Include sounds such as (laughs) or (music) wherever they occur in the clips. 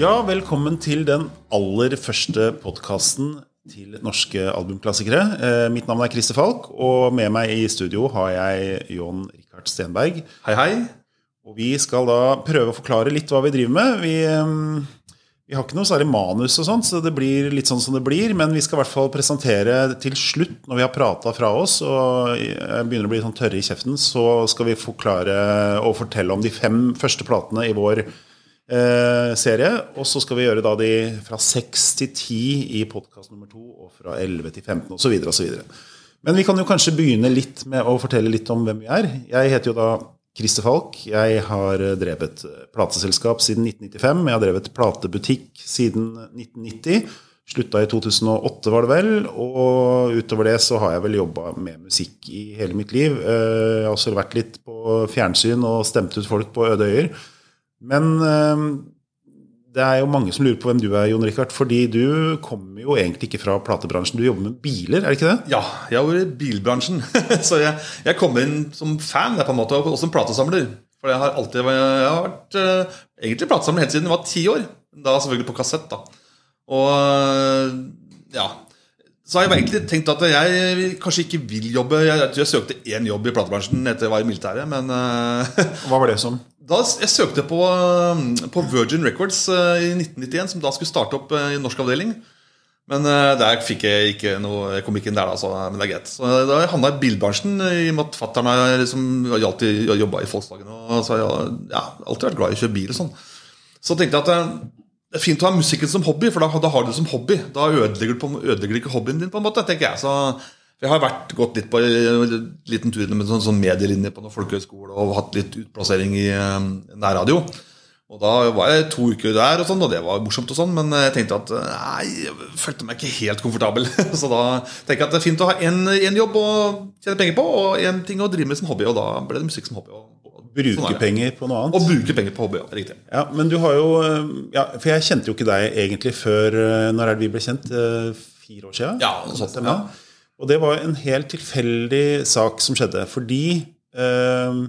Ja, velkommen til den aller første podkasten til norske albumklassikere. Eh, mitt navn er Christer Falk, og med meg i studio har jeg Jon Rikard Stenberg. Hei, hei. Og vi skal da prøve å forklare litt hva vi driver med. Vi, eh, vi har ikke noe særlig manus, og sånt, så det blir litt sånn som det blir. Men vi skal i hvert fall presentere til slutt, når vi har prata fra oss og begynner å bli sånn tørre i kjeften, så skal vi forklare og fortelle om de fem første platene i vår eh, serie. Og så skal vi gjøre da de fra 6 til 10 i podkast nummer to, og fra 11 til 15 osv. osv. Men vi kan jo kanskje begynne litt med å fortelle litt om hvem vi er. Jeg heter jo da Christer Falk. Jeg har drevet plateselskap siden 1995. Jeg har drevet platebutikk siden 1990. Slutta i 2008, var det vel. Og utover det så har jeg vel jobba med musikk i hele mitt liv. Jeg har også vært litt på fjernsyn og stemt ut folk på øde øyer. Men øh, det er jo mange som lurer på hvem du er, Jon Rikard. Fordi du kommer jo egentlig ikke fra platebransjen. Du jobber med biler, er det ikke det? Ja, jeg har vært i bilbransjen. (laughs) så jeg, jeg kom inn som fan, jeg på en måte, og som platesamler. For jeg har alltid jeg har vært uh, egentlig platesamler helt siden jeg var ti år. Da selvfølgelig på kassett. da. Og uh, ja, så har jeg egentlig tenkt at jeg kanskje ikke vil jobbe. Jeg, jeg søkte én jobb i platebransjen etter jeg var i militæret, men uh, (laughs) Hva var det som? Da, jeg søkte på, på, Virgin Records i 1991, som da skulle starte opp i norsk avdeling. Men der fikk jeg ikke noe Jeg kom ikke inn der, da, så, men det er greit. Så da havna jeg i bilbransjen, i og med at fatter'n liksom, alltid jobba i Volkswagen. Og så jeg ja, alltid vært glad i å kjøre bil og sånn. Så tenkte jeg at det er fint å ha musikken som hobby, for da, da har du det som hobby. Da ødelegger du, ødelegger du ikke hobbyen din, på en måte, tenker jeg. Så jeg har vært, gått litt på en liten tur med sånn, sånn medielinje på noen folkehøyskole og hatt litt utplassering i um, nærradio. Og Da var jeg to uker der, og sånn, og det var morsomt, og sånn, men jeg tenkte at nei, jeg følte meg ikke helt komfortabel. (laughs) Så da tenker jeg at det er fint å ha én jobb å tjene penger på, og én ting å drive med som hobby. Og da ble det musikk som hobby. Og, bruke sånn penger på noe annet. Og bruke penger på hobby, ja, riktig. Ja, Men du har jo ja, For jeg kjente jo ikke deg egentlig før Når er det vi ble kjent? Fire år siden? Ja, sånn, ja. Og det var en helt tilfeldig sak som skjedde. Fordi eh,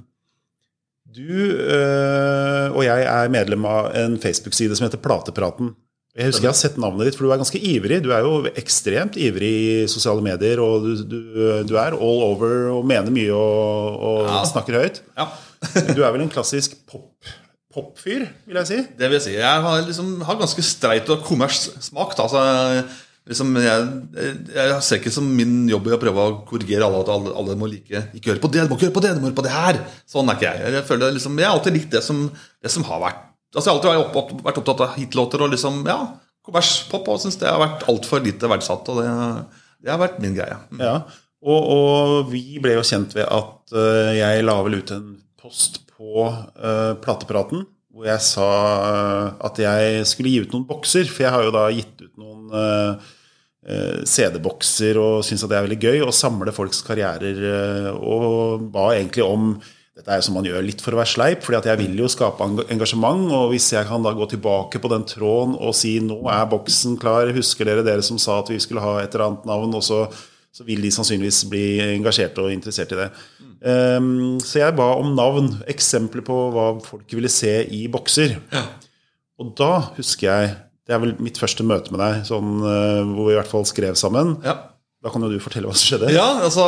du eh, og jeg er medlem av en Facebook-side som heter Platepraten. Jeg husker jeg har sett navnet ditt, for du er ganske ivrig. Du er jo ekstremt ivrig i sosiale medier, og du, du, du er all over og mener mye og, og ja. snakker høyt. Ja. du er vel en klassisk pop popfyr, vil jeg si? Det vil jeg si. Jeg har, liksom, har ganske streit og kommers smak. Da, så liksom, jeg, jeg, ser ikke som min jobb å prøve å korrigere alle at alle, alle, må like Ikke høre på det, du må ikke høre på det, du må høre på det her. Sånn er ikke jeg. Jeg, føler, liksom, jeg har alltid likt det som, det som har vært Altså, Jeg har alltid opptatt, vært opptatt av hitlåter og liksom, ja, kommerspop. Og syns det har vært altfor lite verdsatt. Og det, det, har vært min greie. Mm. Ja, og, og, vi ble jo kjent ved at uh, jeg la vel ut en post på uh, Platepraten hvor jeg sa at jeg skulle gi ut noen bokser. For jeg har jo da gitt CD-bokser og syns at det er veldig gøy å samle folks karrierer. Og ba egentlig om dette er jo som man gjør litt for å være sleip, fordi at jeg vil jo skape engasjement. Og hvis jeg kan da gå tilbake på den tråden og si nå er boksen klar, husker dere dere som sa at vi skulle ha et eller annet navn, og så, så vil de sannsynligvis bli engasjerte og interessert i det. Um, så jeg ba om navn, eksempler på hva folk ville se i bokser. Ja. Og da husker jeg Det er vel mitt første møte med deg, sånn, uh, hvor vi i hvert fall skrev sammen. Ja. Da kan jo du fortelle hva som skjedde. Ja, altså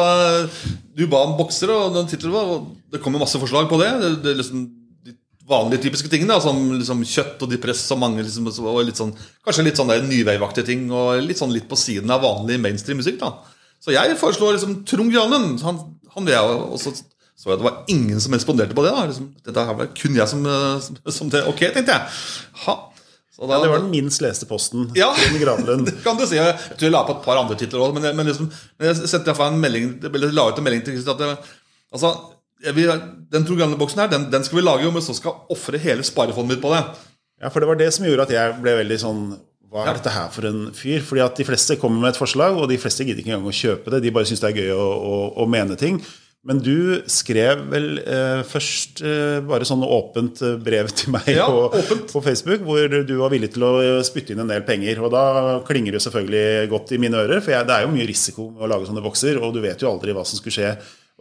Du ba om bokser, og den tittelen var Det kom jo masse forslag på det. det, det liksom de vanlige typiske tingene, som liksom kjøtt og depress og mange liksom, og litt sånn, Kanskje litt sånn nyveivaktige ting, og litt sånn litt på siden av vanlig mainstream musikk. da Så jeg foreslår liksom Trond Granlund. Han, han vil jeg også så jeg det var ingen som responderte på det. da liksom, Dette her var kun jeg som, som det. Ok, tenkte jeg. Ha. Da, ja, det var den minst leste posten. Ja, (laughs) det kan du si. Jeg tror jeg la på et par andre titler òg. Men, men liksom, jeg sendte en melding, la ut en melding til at det, altså, den den programboksen her, den, den, skal vi lage, men så skal ofre hele sparefondet mitt på det. Ja, for det var det som gjorde at jeg ble veldig sånn Hva er ja. dette her for en fyr? Fordi at de fleste kommer med et forslag, og de fleste gidder ikke engang å kjøpe det. De bare syns det er gøy å, å, å mene ting. Men du skrev vel eh, først eh, bare sånn åpent eh, brev til meg ja, på, på, Facebook, hvor du var villig til å spytte inn en del penger. Og da klinger det selvfølgelig godt i mine ører, for jeg, det er jo mye risiko med å lage sånne bokser, og du vet jo aldri hva som skulle skje.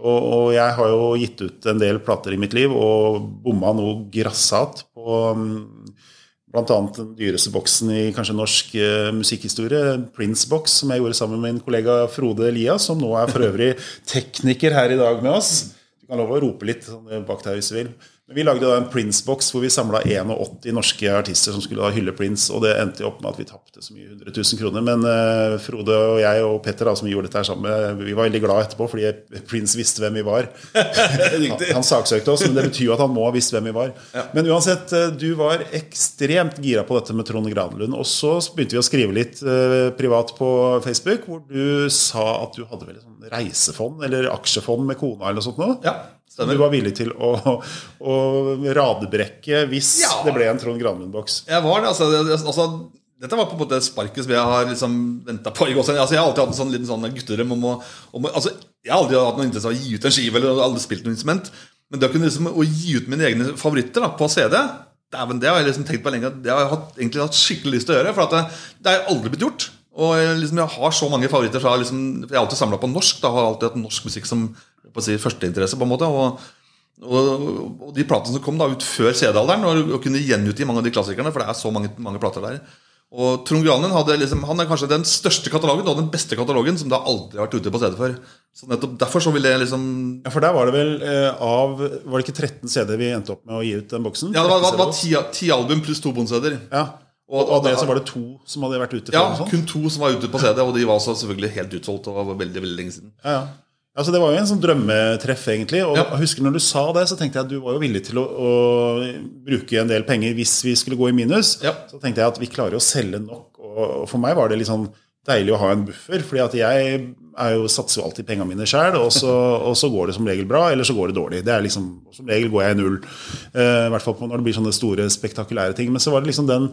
Og, og jeg har jo gitt ut en del plater i mitt liv og bomma noe grassat på, Blant annet den dyreste boksen i kanskje norsk eh, musikkhistorie, Prince Box, som jeg gjorde sammen med min kollega Frode Elias, som nå er for øvrig tekniker her i dag med oss. Du kan love å rope litt sånn, bak deg hvis du vil. Vi lagde da en Prince-boks hvor vi samla 81 norske artister som skulle da hylle Prince, og det endte opp med at vi tapte så mye 100 000 kroner. Men uh, Frode og jeg og Petter, da, som gjorde dette her sammen, vi var veldig glad etterpå fordi Prince visste hvem vi var. (laughs) han, han saksøkte oss, men det betyr jo at han må ha visst hvem vi var. Men uansett, eh, du var ekstremt gira på dette med Trond Granlund. Og så begynte vi å skrive litt uh, privat på Facebook, hvor du sa at du hadde vel et sånn reisefond eller aksjefond med kona eller noe sånt noe. Ja, Som du var villig til å, å radebrekke hvis Ja. det ble en Trond Granlund-boks. Jeg var det, altså, det- altså Dette var på en måte sparket som jeg har liksom venta på. Altså, jeg har alltid hatt en sånn liten sånn guttedrøm om å om, altså, Jeg har aldri hatt noe interesse av å gi ut en skive eller aldri spilt noe instrument. Men det å kunne liksom, å gi ut mine egne favoritter da, på CD, dæven, det har jeg liksom tenkt på lenge. Det har jeg hatt, egentlig hatt skikkelig lyst til å gjøre. For at det, det er aldri blitt gjort. Og jeg, liksom, jeg har så mange favoritter fra liksom, Jeg har alltid samla på norsk. Da har jeg alltid hatt norsk musikk som på å si, førsteinteresse. på en måte og og, og de platene som kom da ut før CD-alderen, og, og kunne gjenutgi mange av de klassikerne, for det er så mange, mange plater der. Og Trond Granen hadde liksom, han er kanskje den største katalogen og den beste katalogen som aldri har vært ute på CD før. Så nettopp derfor så ville det liksom Ja, For der var det vel eh, av Var det ikke 13 CD vi endte opp med å gi ut den boksen? Ja, det var, det var, var ti, album pluss to bonusceder. Ja. Og av det så var det to som hadde vært ute før? Ja, sånn? kun to som var ute på CD, og de var også selvfølgelig helt utsolgt. og var veldig, veldig lenge siden. Ja, ja. Altså, det var jo en sånn drømmetreff, egentlig. Og Ja. jeg husker når du sa det, så tenkte jeg at du var jo villig til å, å bruke en del penger hvis vi skulle gå i minus. Ja. Så tenkte jeg at vi klarer å selge nok. Og og for meg var det litt sånn deilig å ha en buffer. fordi at jeg er jo, satser jo alltid pengene mine sjøl, og, så- (laughs) og så går det som regel bra, eller så går det dårlig. Det er liksom, Som regel går jeg i null. Uh, I hvert fall når det blir sånne store, spektakulære ting. Men så var det liksom den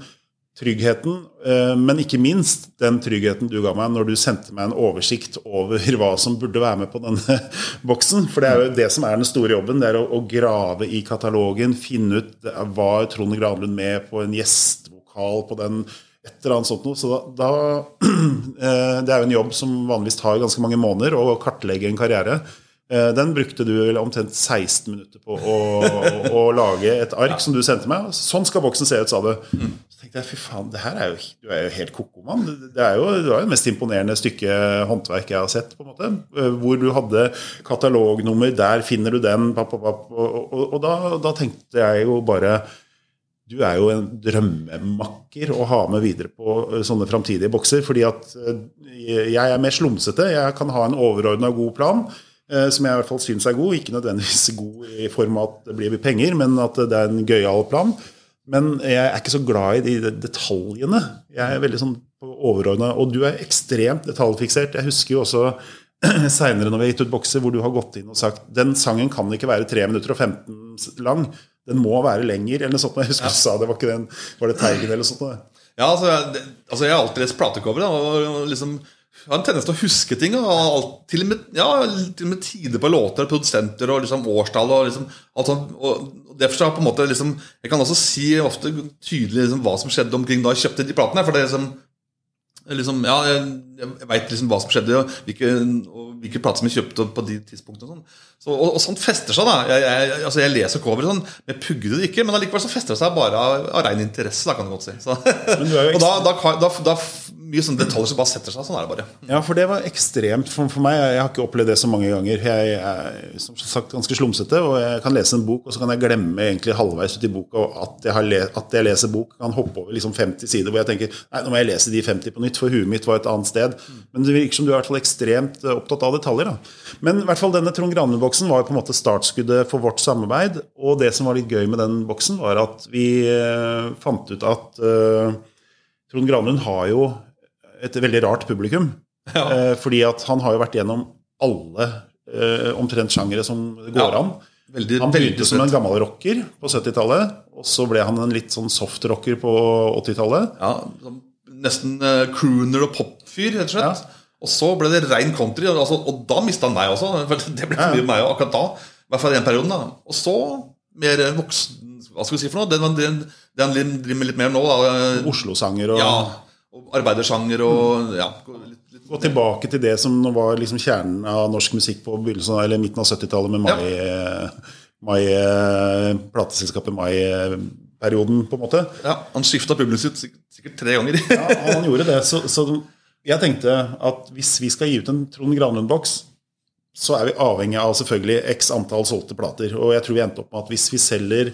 tryggheten, eh, men ikke minst den tryggheten du ga meg når du sendte meg en oversikt over hva som burde være med på denne (laughs) boksen. For det er jo det som er den store jobben. Det er å, grave i katalogen, finne ut eh, var Trond Granlund med på en gjestvokal på den, et eller annet sånt noe. Så da, da (clears throat) eh, Det er jo en jobb som vanligvis tar ganske mange måneder å kartlegge en karriere. Den brukte du vel omtrent 16 minutter på å, å, å lage et ark som du sendte meg. Sånn skal boksen se ut, sa du. Så tenkte jeg, fy faen, det her er jo, du er jo helt ko-ko, mann. Det er jo det var jo mest imponerende stykke håndverk jeg har sett. på en måte. Eh, Hvor du hadde katalognummer, der finner du den. Papp, papp, og og, og da, da tenkte jeg jo bare du er jo en drømmemakker å ha med videre på eh, sånne framtidige bokser. Fordi at eh, jeg er mer slumsete. Jeg kan ha en overordna god plan, som jeg i hvert fall syns er god. Ikke nødvendigvis god i form av at det blir penger, men at det er en gøyal plan. Men jeg er ikke så glad i de detaljene. Jeg er veldig sånn overordna. Og du er ekstremt detaljfiksert. Jeg husker jo også (clears throat) seinere når vi har gitt ut bokser hvor du har gått inn og sagt den sangen kan ikke være 3 minutter og 15 lang. Den må være lenger, eller noe sånt. Jeg husker du sa det, var ikke den, var det Teigen eller noe sånt? da? Ja, altså, jeg- altså Jeg har alltid lest platecover og liksom jeg har en tendens til å huske ting. Og alt, til, og med, ja, til og med tider på låter, produsenter og liksom årstall. Og liksom, alt sånt, og derfor har jeg på en måte liksom, Jeg kan også si ofte tydelig liksom, hva som skjedde omkring da jeg kjøpte de platene. For det liksom, liksom ja, Jeg, jeg veit liksom hva som skjedde, og hvilke, og hvilke plater som jeg kjøpte på de tidspunktene. Og, sånn. så, og, og sånt fester seg. da Jeg, jeg, altså, jeg leser coveret sånn, jeg pugger det ikke. Men allikevel så fester det seg bare av, av rein interesse. Da, kan du godt si så, (laughs) Og da, da, da, da, mye sånne detaljer som bare setter seg. Sånn er det bare. Ja, for det var ekstremt for, for meg. Jeg har ikke opplevd det så mange ganger. Jeg er som sagt ganske slumsete, og jeg kan lese en bok, og så kan jeg glemme egentlig halvveis ut i boka at jeg, har le, at jeg leser bok. Kan hoppe over liksom 50 sider hvor jeg tenker nei, nå må jeg lese de 50 på nytt, for huet mitt var et annet sted. Men det virker som du er i hvert fall ekstremt eh, opptatt av detaljer. da. Men i hvert fall denne Trond Granlund-boksen var på en måte startskuddet for vårt samarbeid. Og det som var litt gøy med den boksen, var at vi eh, fant ut at uh, Trond Granlund har jo et veldig rart publikum. Eh, fordi at han har jo vært gjennom alle uh, omtrent sjangere som går Ja. an. Veldig, Han begynte som en gammel rocker på 70-tallet, og så ble han en litt sånn soft-rocker på 80-tallet. ja, Nesten eh, crooner og popfyr, rett og slett. Og så ble det rein country, og, altså, og da mista han meg også. (laughs) For det ble for mye meg akkurat da. I hvert fall den perioden. da Og så mer voksen Hva skal vi si for noe? Det, han- driver med litt mer nå, Oslo-sanger og Ja, og arbeidersanger og ja, litt, litt, gå tilbake til det som var liksom kjernen av norsk musikk på begynnelsen, eller midten av 70-tallet med Mai, Mai, plateselskapet Mai perioden, på en måte. Ja, Han skifta publikum sitt sikkert tre ganger. (laughs) Ja, han gjorde det. Så, så jeg tenkte at hvis vi skal gi ut en Trond Granlund-boks, så er vi avhengig av selvfølgelig x antall solgte plater. Og jeg tror vi endte opp med at hvis vi selger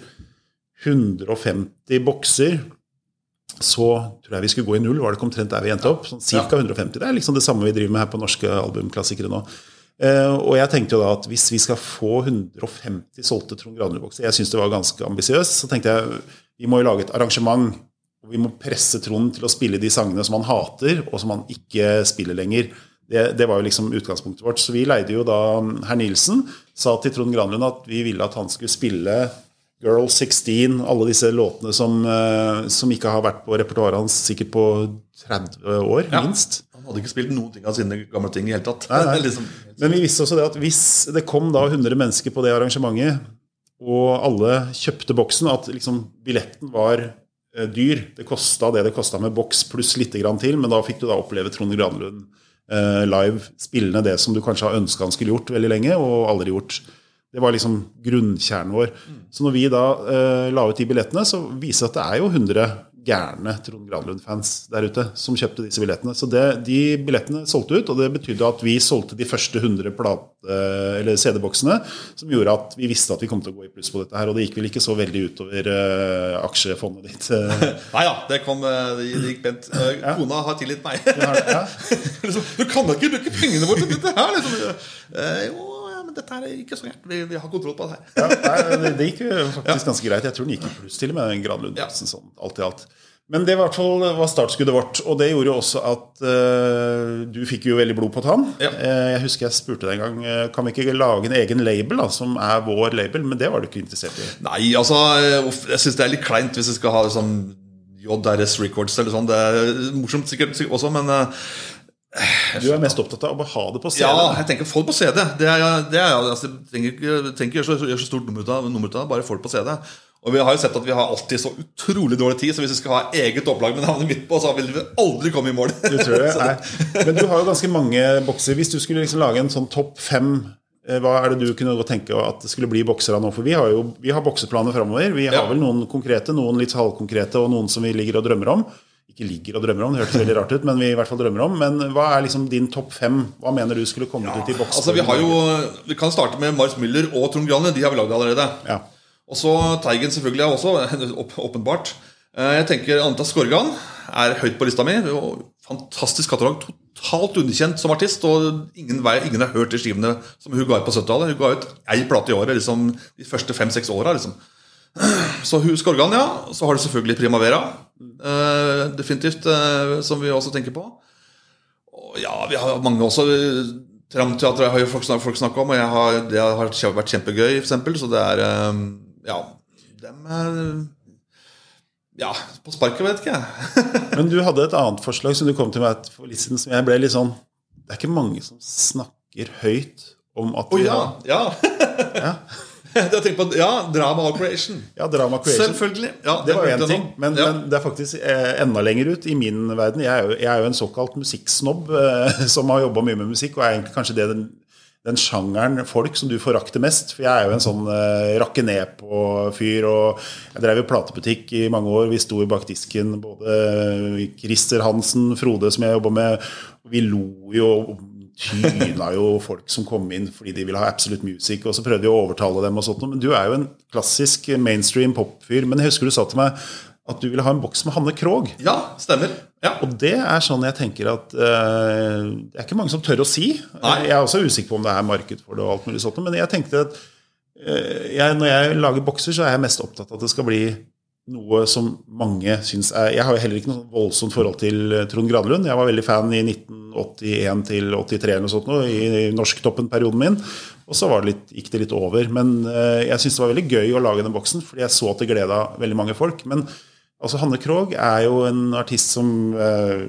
150 bokser, så tror jeg vi skulle gå i null. Var det ikke omtrent der vi endte opp? Sånn Ca. 150. Det er liksom det samme vi driver med her på norske albumklassikere nå. Eh, og jeg tenkte jo da at hvis vi skal få 150 solgte Trond Granlund-bokser, jeg syns det var ganske ambisiøst, så tenkte jeg vi må jo lage et arrangement. Og vi må presse Trond til å spille de sangene som han hater, og som han ikke spiller lenger. Det, det, var jo liksom utgangspunktet vårt. Så vi leide jo da herr Nilsen. Sa til Trond Granlund at vi ville at han skulle spille Girl 16, alle disse låtene som, eh, som ikke har vært på repertoaret hans sikkert på 30 år, Ja. minst. Hadde ikke spilt noen ting av sine gamle ting i hele tatt. Nei, nei. (laughs) liksom, Men vi visste også det at hvis det kom da 100 mennesker på det arrangementet, og alle kjøpte boksen, at liksom billetten var eh, dyr. Det kosta det det kosta med boks pluss litt grann til, men da fikk du da oppleve Trond Granlund eh, live spillende det som du kanskje har ønska han skulle gjort veldig lenge, og aldri gjort. Det var liksom grunnkjernen vår. Så når vi da eh, la ut de billettene, så viser det at det er jo 100 gærne Trond Granlund-fans der ute som kjøpte disse billettene. Så det, de billettene solgte ut, og det betydde at vi solgte de første 100 CD-boksene, som gjorde at vi visste at vi kom til å gå i pluss på dette her. Og det gikk vel ikke så veldig utover uh, aksjefondet ditt. eh. (laughs) Nei ja, det, kom, eh, det gikk gikk Uh, ja. Kona har tilgitt meg. ja. (laughs) liksom, du kan da ikke bruke pengene våre til dette her! Liksom. Uh, jo, dette her er ikke så gærent. Vi, vi har kontroll på det her. Ja, nei, det, gikk jo faktisk ganske greit. Jeg tror den gikk i pluss til og med, den Granlund-boksen, sånn alt i alt. Men det var, i hvert fall, var startskuddet vårt, og det gjorde jo også at uh, du fikk jo veldig blod på tann. Ja. Uh, jeg husker jeg spurte deg en gang eh, kan vi ikke lage en egen label, da, som er vår label, men det var du ikke interessert i. Nei, altså Jeg syns det er litt kleint hvis vi skal ha sånn JRS Records eller sånn. Det er morsomt sikkert sikkert også, men (sighs) Du er mest opptatt av å ha det på CD. ja, jeg tenker få det på CD. Det er, det er, altså, ikke trenger gjøre så, gjør så stort nummer ut av nummer ut av det, bare få det på CD. Og vi har jo sett at vi har alltid så utrolig dårlig tid, så hvis vi skal ha eget opplag med navnet mitt på, så vil vi aldri komme i mål. (laughs) Du tror. Men du har jo ganske mange bokser. Hvis du skulle liksom lage en sånn topp fem, eh, hva er det du kunne tenke at det skulle bli bokser av nå? For vi har jo vi har bokseplaner framover. Vi har Ja. vel noen konkrete, noen litt halvkonkrete, og noen som vi ligger og drømmer om. Ikke ligger og drømmer om, det hørtes veldig rart ut, men vi i hvert fall drømmer om. Men hva er liksom din topp fem? Hva mener du skulle kommet ut i bokser? Altså, vi har jo Vi kan starte med Mars Müller og Trond Grane. De har vi lagd allerede. ja. Og så Teigen selvfølgelig også, (laughs) åpenbart. Eh, Jeg tenker Anita Skorgan er høyt på lista mi. Fantastisk katalog. Totalt underkjent som artist. Og ingen, vei, ingen har hørt de skivene som hun ga ut på 70-tallet. Hun ga ut ei plate i året liksom, de første fem-seks åra. Liksom. Så hun Skorgan, ja. Så har du selvfølgelig Primavera. Uh, definitivt, uh, som vi også tenker på. Og ja, vi har mange også. Tramteatret har jo folk, folk snakka om, og jeg har, det har vært kjempegøy, eksempel. Så det er um, Ja. Dem er Ja, på sparket, vet ikke jeg. (laughs) Men du hadde et annet forslag som du kom til meg for litt siden, som jeg ble litt sånn Det er ikke mange som snakker høyt om at Å oh, ja! har- Ja. ja. (laughs) (laughs) Jeg tenkt på ja, Drama Creation. ja, Drama Creation. Selvfølgelig. Ja, Det var én ting, men, ja. men det er faktisk eh, enda lenger ut i min verden. Jeg er jo, jeg er jo en såkalt musikksnobb eh, (laughs) som har jobba mye med musikk, og er egentlig kanskje det den, den sjangeren folk som du forakter mest. For jeg er jo en sånn eh, rakke ned på-fyr. og Jeg drev jo platebutikk i mange år. Vi sto i bakdisken, både Christer Hansen, Frode, som jeg jobba med. Vi lo jo tyna jo folk som kom inn fordi de ville ha Absolute Music. Og så prøvde vi å overtale dem. og sånt. Men du er jo en klassisk mainstream popfyr. Men jeg husker du sa til meg at du ville ha en boks med Hanne Krogh. ja, stemmer. Ja. Og det er sånn jeg tenker at uh, Det er ikke mange som tør å si. Nei. Jeg er også usikker på om det er marked for det, og alt mulig sånt, men jeg tenkte at uh, jeg, når jeg lager bokser, så er jeg mest opptatt av at det skal bli noe som mange syns er Jeg har heller ikke noe voldsomt forhold til eh, Trond Granlund. Jeg var veldig fan i 1981 til 83 eller noe sånt i norsktoppen-perioden min. Og så det litt, gikk det litt over. Men eh, jeg syns det var veldig gøy å lage den boksen, fordi jeg så at det gleda veldig mange folk. Men altså, Hanne Krogh er jo en artist som eh,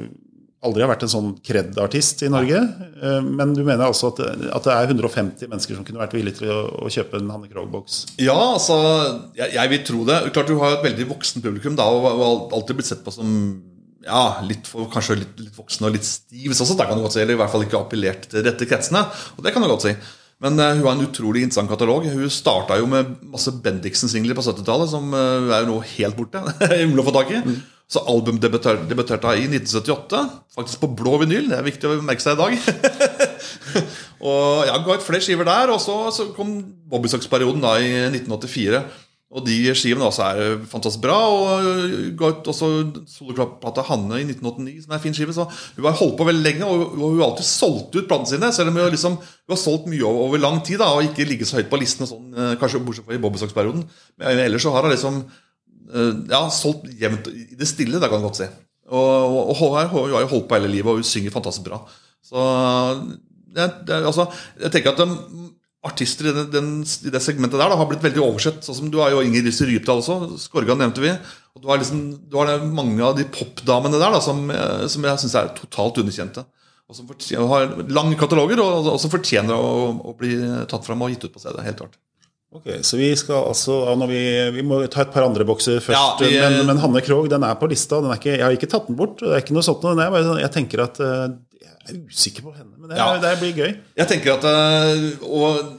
aldri har vært en sånn kred-artist i Norge. Eh, men du mener altså at, at det er 150 mennesker som kunne vært villige til å, å kjøpe en Hanne Krogh-boks? Ja, altså jeg, jeg vil tro det. Klart Du har et veldig voksen publikum da, og og alltid blitt sett på som ja, litt for, kanskje litt, litt voksen og litt stiv. Så det kan du godt si, Eller i hvert fall ikke appellert til rette kretsene. Og det kan du godt si. Men uh, hun har en utrolig interessant katalog. Hun starta jo med masse Bendiksen-singler på 70-tallet, som uh, er jo nå helt borte. (laughs) Umulig å få tak i. Så albumdebuterte debuterte hun i 1978, faktisk på blå vinyl. Det er viktig å merke seg i dag. (laughs) og jeg ga ut flere skiver der, og så, så kom Bobbysocks-perioden i 1984. Og de skivene også er fantastisk bra. Og ga ut også soloplata Hanne i 1989, som er en fin skive. Så hun har holdt på veldig lenge, og hun har alltid solgt ut platene sine. Selv om hun, liksom, hun har solgt mye over, lang tid da, og ikke ligget så høyt på listene, sånn, eh, kanskje bortsett fra i Bobbysocks-perioden. Men ellers så har hun liksom ja, solgt jevnt i det stille, det kan du godt si. Og, og, hun har jo holdt på hele livet, og hun synger fantastisk bra. Så det, det, altså, jeg tenker at de, artister i, den, den, i, det segmentet der da, har blitt veldig oversett. Sånn som Du har jo Inger Lise Rypdal også. Skorgan nevnte vi. Og du har, liksom, du har mange av de popdamene der da, som, som jeg syns er totalt underkjente. Og som har lange kataloger, og, og som fortjener å, å, bli tatt fram og gitt ut på CD. helt klart. Ok, Så vi skal altså vi, vi, må ta et par andre bokser først. Ja, vi, men, men, Hanne Krogh den er på lista. Er ikke, jeg har ikke tatt den bort. Det er ikke noe sånt, jeg, bare, jeg tenker at uh, jeg er usikker på henne, men det, ja. det blir gøy. Jeg tenker at uh, og,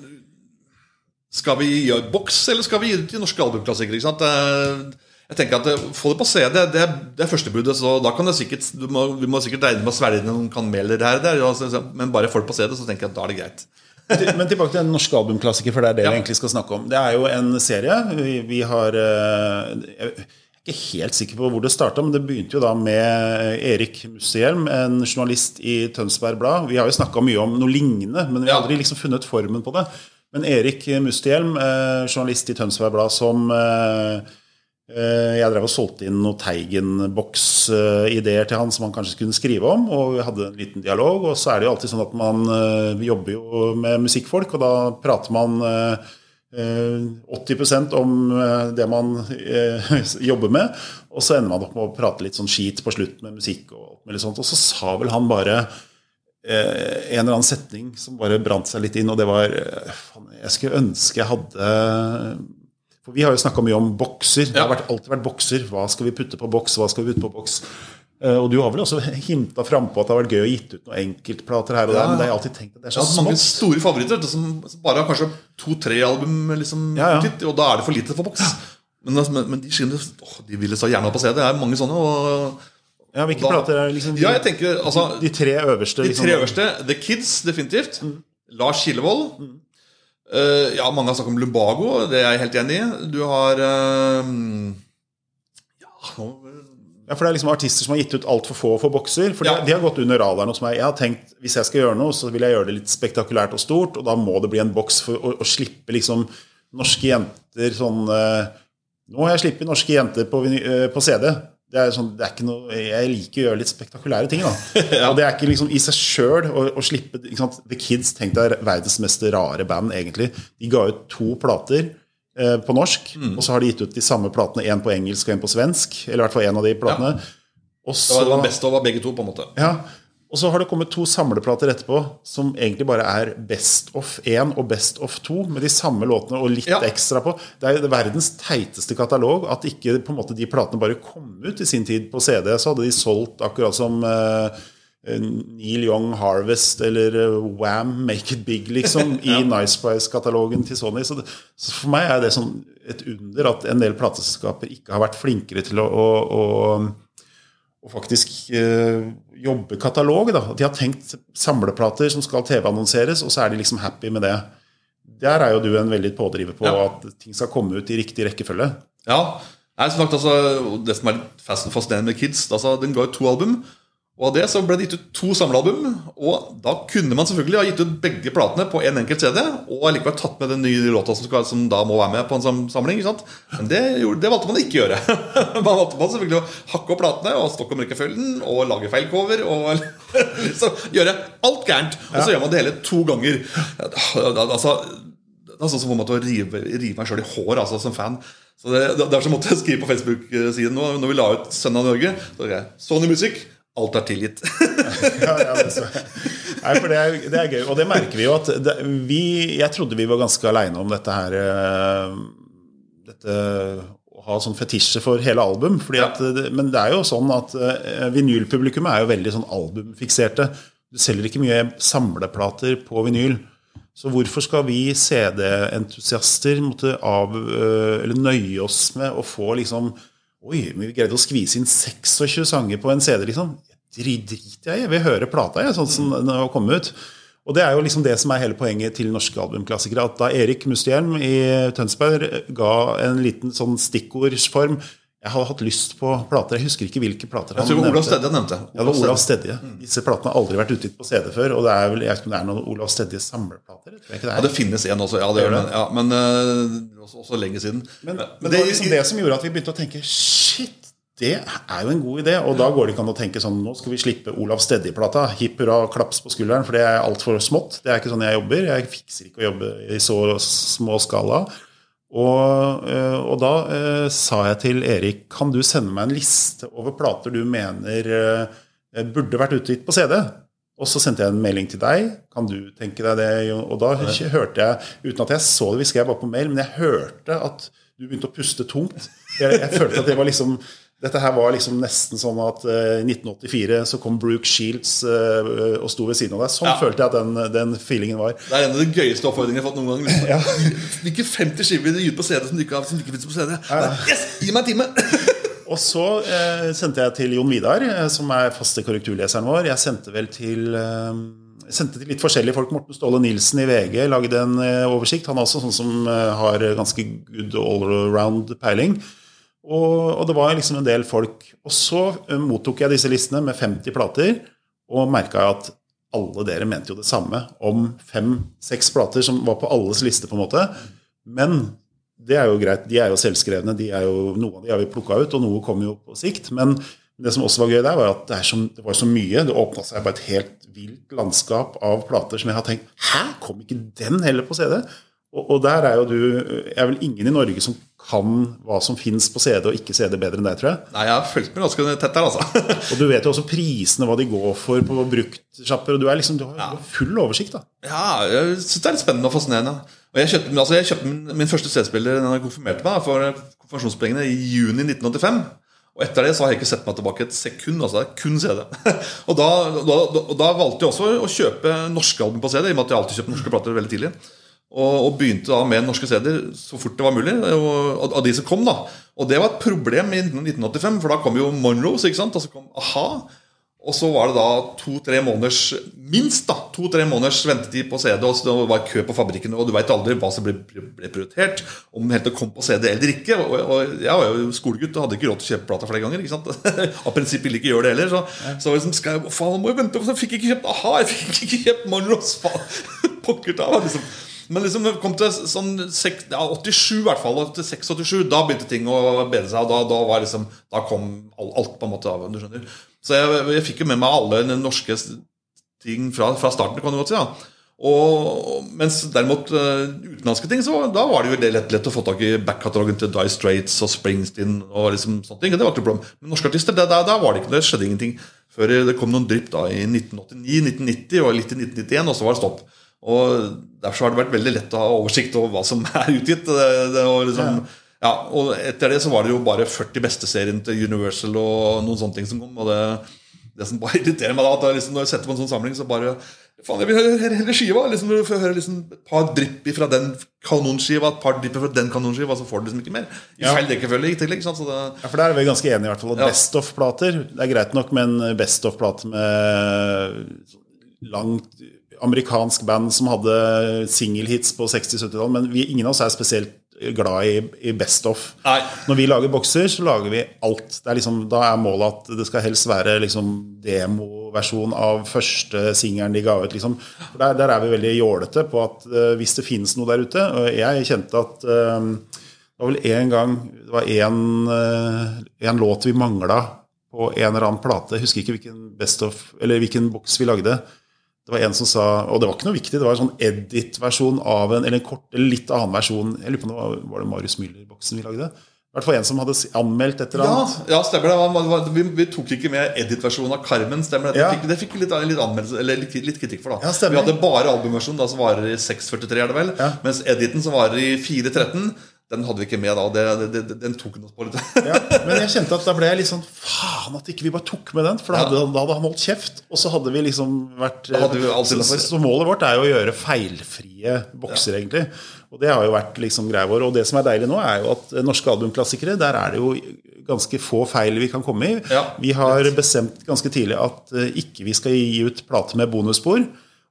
Skal vi gjøre boks, eller skal vi gi det til norske albumklassikere? ikke sant? Jeg tenker at Få det på CD, det, det, det er førstebudet. så da kan det sikkert, må, Vi må sikkert regne med å svelge noen kameler her der, men bare få det på CD, så tenker jeg at da er det greit. Men tilbake til en norsk albumklassiker, for det er det ja. vi egentlig skal snakke om. Det er jo en serie. Vi, vi har ikke helt sikker på hvor det starta, men det begynte jo da med Erik Mussehjelm, en journalist i Tønsberg Blad. Vi har jo snakka mye om noe lignende, men vi har aldri liksom funnet formen på det. Men Erik Mustehjelm, eh, journalist i Tønsberg Blad, som eh, eh, jeg drev og solgte inn noen Teigen-boks-ideer til han som han kanskje kunne skrive om. Og vi hadde en liten dialog. Og så er det jo alltid sånn at man jobber jo med musikkfolk, og da prater man 80 eh, om eh, det man eh, (laughs) jobber med. Og så ender man opp med å prate litt sånn skit på slutt med musikk. Og, og sånt. Og så sa vel han bare en eller annen setning som bare brant seg litt inn, og det var Jeg skulle ønske jeg hadde For vi har jo snakka mye om bokser. Det har vært, alltid vært bokser. Hva skal vi putte på boks? Hva skal vi putte på boks? Eh, og du har vel også hinta frampå at det har vært gøy å gitt ut noen enkeltplater her og der. Ja, Men det har jeg alltid tenkt at det er så smått. Mange store favoritter som bare har kanskje to-tre album, liksom, ja, ja. og da er det for lite for boks. Men, men, men de skinner åh, de ville så gjerne ha på CD. Det er mange sånne. Og, ja, Hvilke da, plater er liksom de, ja, jeg tenker, altså, de, de tre øverste? De liksom. tre øverste, The Kids, definitivt. Mm. Lars Kilevold. Mm. Uh, ja, mange har snakket om Lumbago. Det er jeg helt enig i. Du har uh, Ja, ja, for Det er liksom artister som har gitt ut altfor få for bokser. For ja. de, de, har gått under radaren hos meg. Jeg har tenkt hvis jeg skal gjøre noe, så vil jeg gjøre det litt spektakulært og stort. Og da må det bli en boks for å, å slippe liksom norske jenter sånn uh, Nå har jeg sluppet norske jenter på, uh, på CD. Det er sånn, det er ikke noe, jeg liker å gjøre litt spektakulære ting. da. (laughs) ja. Og Det er ikke liksom i seg sjøl å, å, slippe The Kids tenkte er verdens mest rare band, egentlig. De ga ut to plater Eh, på norsk. Mm. Og så har de gitt ut de samme platene, én på engelsk og én på svensk. Eller i hvert fall én av de platene. Ja. Også, det var best av begge to, på en måte. Ja, og så har det kommet to samleplater etterpå som egentlig bare er Best of 1 og Best of 2, med de samme låtene og litt ja. ekstra på. Det er jo verdens teiteste katalog at ikke på en måte de platene bare kom ut i sin tid på CD. Så hadde de solgt akkurat som Eh, Neil Young Harvest eller Wham! Wam Make It Big, liksom, (laughs) i Nice Price-katalogen til Sony. Så, det, så, for meg er det sånn et under at en del plateselskaper ikke har vært flinkere til å, å, å, å faktisk eh, jobbe katalog. Da. De har tenkt samleplater som skal TV-annonseres, og så er de liksom happy med det. Der er jo du en veldig pådriver på ja. at ting skal komme ut i riktig rekkefølge. Ja, Nei, som sagt, altså, Det som er litt fascinerende med Kids altså, Den ga ut to album. Og av det så ble det gitt ut to samlealbum. Og da kunne man selvfølgelig ha gitt ut begge platene på en enkelt CD. Og allikevel tatt med den nye låta som, skal, som da må være med på en samling. Men det, det valgte man ikke å gjøre. (laughs) man valgte man selvfølgelig å hakke opp platene og stokke om rekkefølgen og lage feil cover. Og (laughs) liksom gjøre alt gærent. Og så gjør man det hele to ganger. Altså, det er sånn som om å rive, rive meg sjøl i håret altså, som fan. Så det, Derfor måtte jeg skrive på Facebook-siden når vi la ut Søndag Norge. Så jeg, Sony Musikk Alt er tilgitt. (laughs) ja, ja, det Nei, for det er, det er, gøy. Og det merker vi jo at det, vi, Jeg trodde vi var ganske aleine om dette her eh, Dette å ha sånn fetisje for hele album. At, men det er jo sånn at uh, vinylpublikummet er jo veldig sånn albumfikserte. Du selger ikke mye samleplater på vinyl. Så hvorfor skal vi CD-entusiaster måtte av, eller nøye oss med å få liksom Oi, vi greide å skvise inn 26 sanger på en CD, liksom. Drit driter jeg i. Jeg vil høre plata, jeg, sånn som den har kommet ut. Og det er jo liksom det som er hele poenget til norske albumklassikere. At da Erik Mustehjelm i Tønsberg ga en liten sånn stikkordsform Jeg hadde hatt lyst på plater. Jeg husker ikke hvilke plater Jeg tror det var Olav Stedje nevnte. Ja, det var Olav Stedje. Disse platene har aldri vært utgitt på CD før. Og det er vel, jeg vet ikke om det er noen Olav Stedje samleplater? Det Ja, det finnes en også. Ja, det gjør det. Ja, men uh, også, også lenge siden. Men, men det var liksom det som gjorde at vi begynte å tenke Shit, det er jo en god idé. Og da går det ikke an å tenke sånn Nå skal vi slippe Olav Stedje-plata. Hipp hurra, klaps på skulderen. For det er altfor smått. Det er ikke sånn jeg jobber. Jeg fikser ikke å jobbe i så små skala. Og, øh, og da øh, sa jeg til Erik Kan du sende meg en liste over plater du mener øh, burde vært utgitt på CD? Og så sendte jeg en melding til deg. Kan du tenke deg det? Og da hørte jeg, uten at jeg så det, vi skrev bare på mail, men jeg hørte at du begynte å puste tungt. Jeg, jeg følte at det var liksom dette her var liksom nesten sånn at i uh, 1984 så kom Brooke Shields uh, og sto ved siden av deg. Sånn Ja. følte jeg at den, den feelingen var. Det er en av de gøyeste oppfordringene jeg har fått noen gang. (laughs) Liksom. Hvilke 50 skiver vil du gi ut på CD som du ikke har som du ikke finnes på CD? Yes! Gi meg en time! (laughs) Og så eh, sendte jeg til Jon Vidar, eh, som er faste korrekturleseren vår. Jeg sendte vel til sendte til litt forskjellige folk. Morten Ståle Nilsen i VG lagde en oversikt. Han er også sånn som har ganske good all around peiling. Og, og det var liksom en del folk. Og så eh, mottok jeg disse listene med 50 plater, og merka at alle dere mente jo det samme om fem-seks plater som var på alles liste, på en måte. Men det er jo greit. De er jo selvskrevne. De er jo, noen av de har vi plukka ut, og noe kommer jo på sikt. Men det som også var gøy der, var at det, så, det var så mye. Det åpna seg bare et helt vilt landskap av plater som jeg har tenkt Hæ, kom ikke den heller på CD? Og, og der er jo du Jeg er vel ingen i Norge som kan hva som fins på CD og ikke CD bedre enn deg, tror jeg. Nei, jeg har fulgt med ganske tett der, altså. (laughs) Og du vet jo også prisene, hva de går for på bruktsjapper. Og du, liksom, du har ja. full oversikt, da. Ja, jeg syns det er litt spennende og fascinerende. Og jeg kjøpte, altså jeg kjøpte min, min første CD-spiller da jeg konfirmerte meg for konfirmasjonspengene i juni 1985. Og etter det så har jeg ikke sett meg tilbake et sekund. altså det er Kun CD. (laughs) og, da, da, og da valgte jeg også å kjøpe norske album på CD, i og med at jeg alltid kjøpte norske plater veldig tidlig. Og, og begynte da med norske CD-er så fort det var mulig. Og, av de som kom da Og det var et problem i 1985, for da kom jo Monroes. ikke sant? og så kom A-ha. Og så var det da to-tre måneders minst da, to-tre måneders ventetid på CD. Og så det var kø på fabrikkene, og du veit aldri hva som ble, ble prioritert. Om den helt kom på CD eller ikke. Og, og Jeg var jo skolegutt og hadde ikke råd til å kjøpe plata flere ganger. ikke sant? (laughs) Av prinsipp ville ikke gjøre det heller. Så, så liksom, skal jeg, faen, må jeg vente, så fikk jeg ikke kjøpt a-ha. Jeg fikk ikke kjøpt Monroes! (laughs) Pokker ta. Liksom. Men liksom det kom til sånn sek- ja, 87 i hvert fall, til 6-87, da begynte ting å bedre seg. og Da, da, liksom, da kom alt på en måte av. du skjønner Så jeg, jeg fikk jo med meg alle norske ting fra, fra starten. kan du godt si ja. Og, mens derimot eh, utenlandske ting, så da var det jo lett, lett å få tak i backkatalogen til Die Straits og Springsteen. og liksom sånne ting, og det var ikke problem. Men norske artister, da var det ikke, det skjedde ingenting. Før det kom noen drypp da i 1989, 1990 og litt i 1991, og så var det stopp. Og Derfor har det vært veldig lett å ha oversikt over hva som (laughs) er utgitt. Det, det, og, liksom, ja. og Etter det så var det jo bare 40 beste serien til Universal og noen sånne ting som kom. og det, det som bare (laughs) irriterer meg da, at liksom, når jeg setter på en sånn samling, så bare Faen, jeg vil høre hele skiva! Liksom, du får høre liksom et par drypp fra den kanonskiva, et par drypp fra den kanonskiva, så får du liksom ikke mer. I Ja. feil rekkefølge i tillegg. ikke? Det, Ja, for Der er vi ganske enige. i hvert fall at Ja. Best of-plater Det er greit nok men best of-plate med langt amerikansk band som hadde singelhits på 60-70-tallet, men vi, ingen av oss er spesielt glad i, i best of. Nei. Når vi lager bokser, så lager vi alt. Det er liksom, da er målet at det skal helst være liksom demoversjon av første singelen de ga ut. Liksom. Der, der er vi veldig jålete på at uh, hvis det finnes noe der ute Og jeg kjente at eh, det var vel en gang Det var en, uh, låt vi mangla på en eller annen plate. Jeg husker ikke hvilken best of, eller hvilken boks vi lagde. Det var en som sa, og det var ikke noe viktig, det var en sånn edit-versjon av en eller en kort eller litt annen versjon. Jeg lurer på om det var, var det Marius Müller-boksen vi lagde. I hvert fall en som hadde anmeldt et eller Ja, annet. ja, stemmer det. Vi, vi tok ikke med edit-versjonen av Carmen. stemmer Det Ja. Det fikk, det fikk litt, litt, litt, litt kritikk for. da Ja, stemmer. Vi hadde bare albumversjonen da, som varer i 6.43, er det vel. Ja. Mens editen, som varer i 4.13, Den hadde vi ikke med da. Det, det, det, den tok hun oss på litt. (laughs) Ja, men jeg kjente at da ble jeg litt sånn Faen at ikke vi bare tok med den. For da hadde, da hadde han holdt kjeft. Og så hadde vi liksom vært hadde vi så, så målet vårt er jo å gjøre feilfrie bokser, egentlig. Og det har jo vært liksom greia vår. Og det som er deilig nå, er jo at norske albumklassikere, der er det jo ganske få feil vi kan komme i. Ja. Vi har bestemt ganske tidlig at eh, ikke vi skal gi ut plate med bonusspor.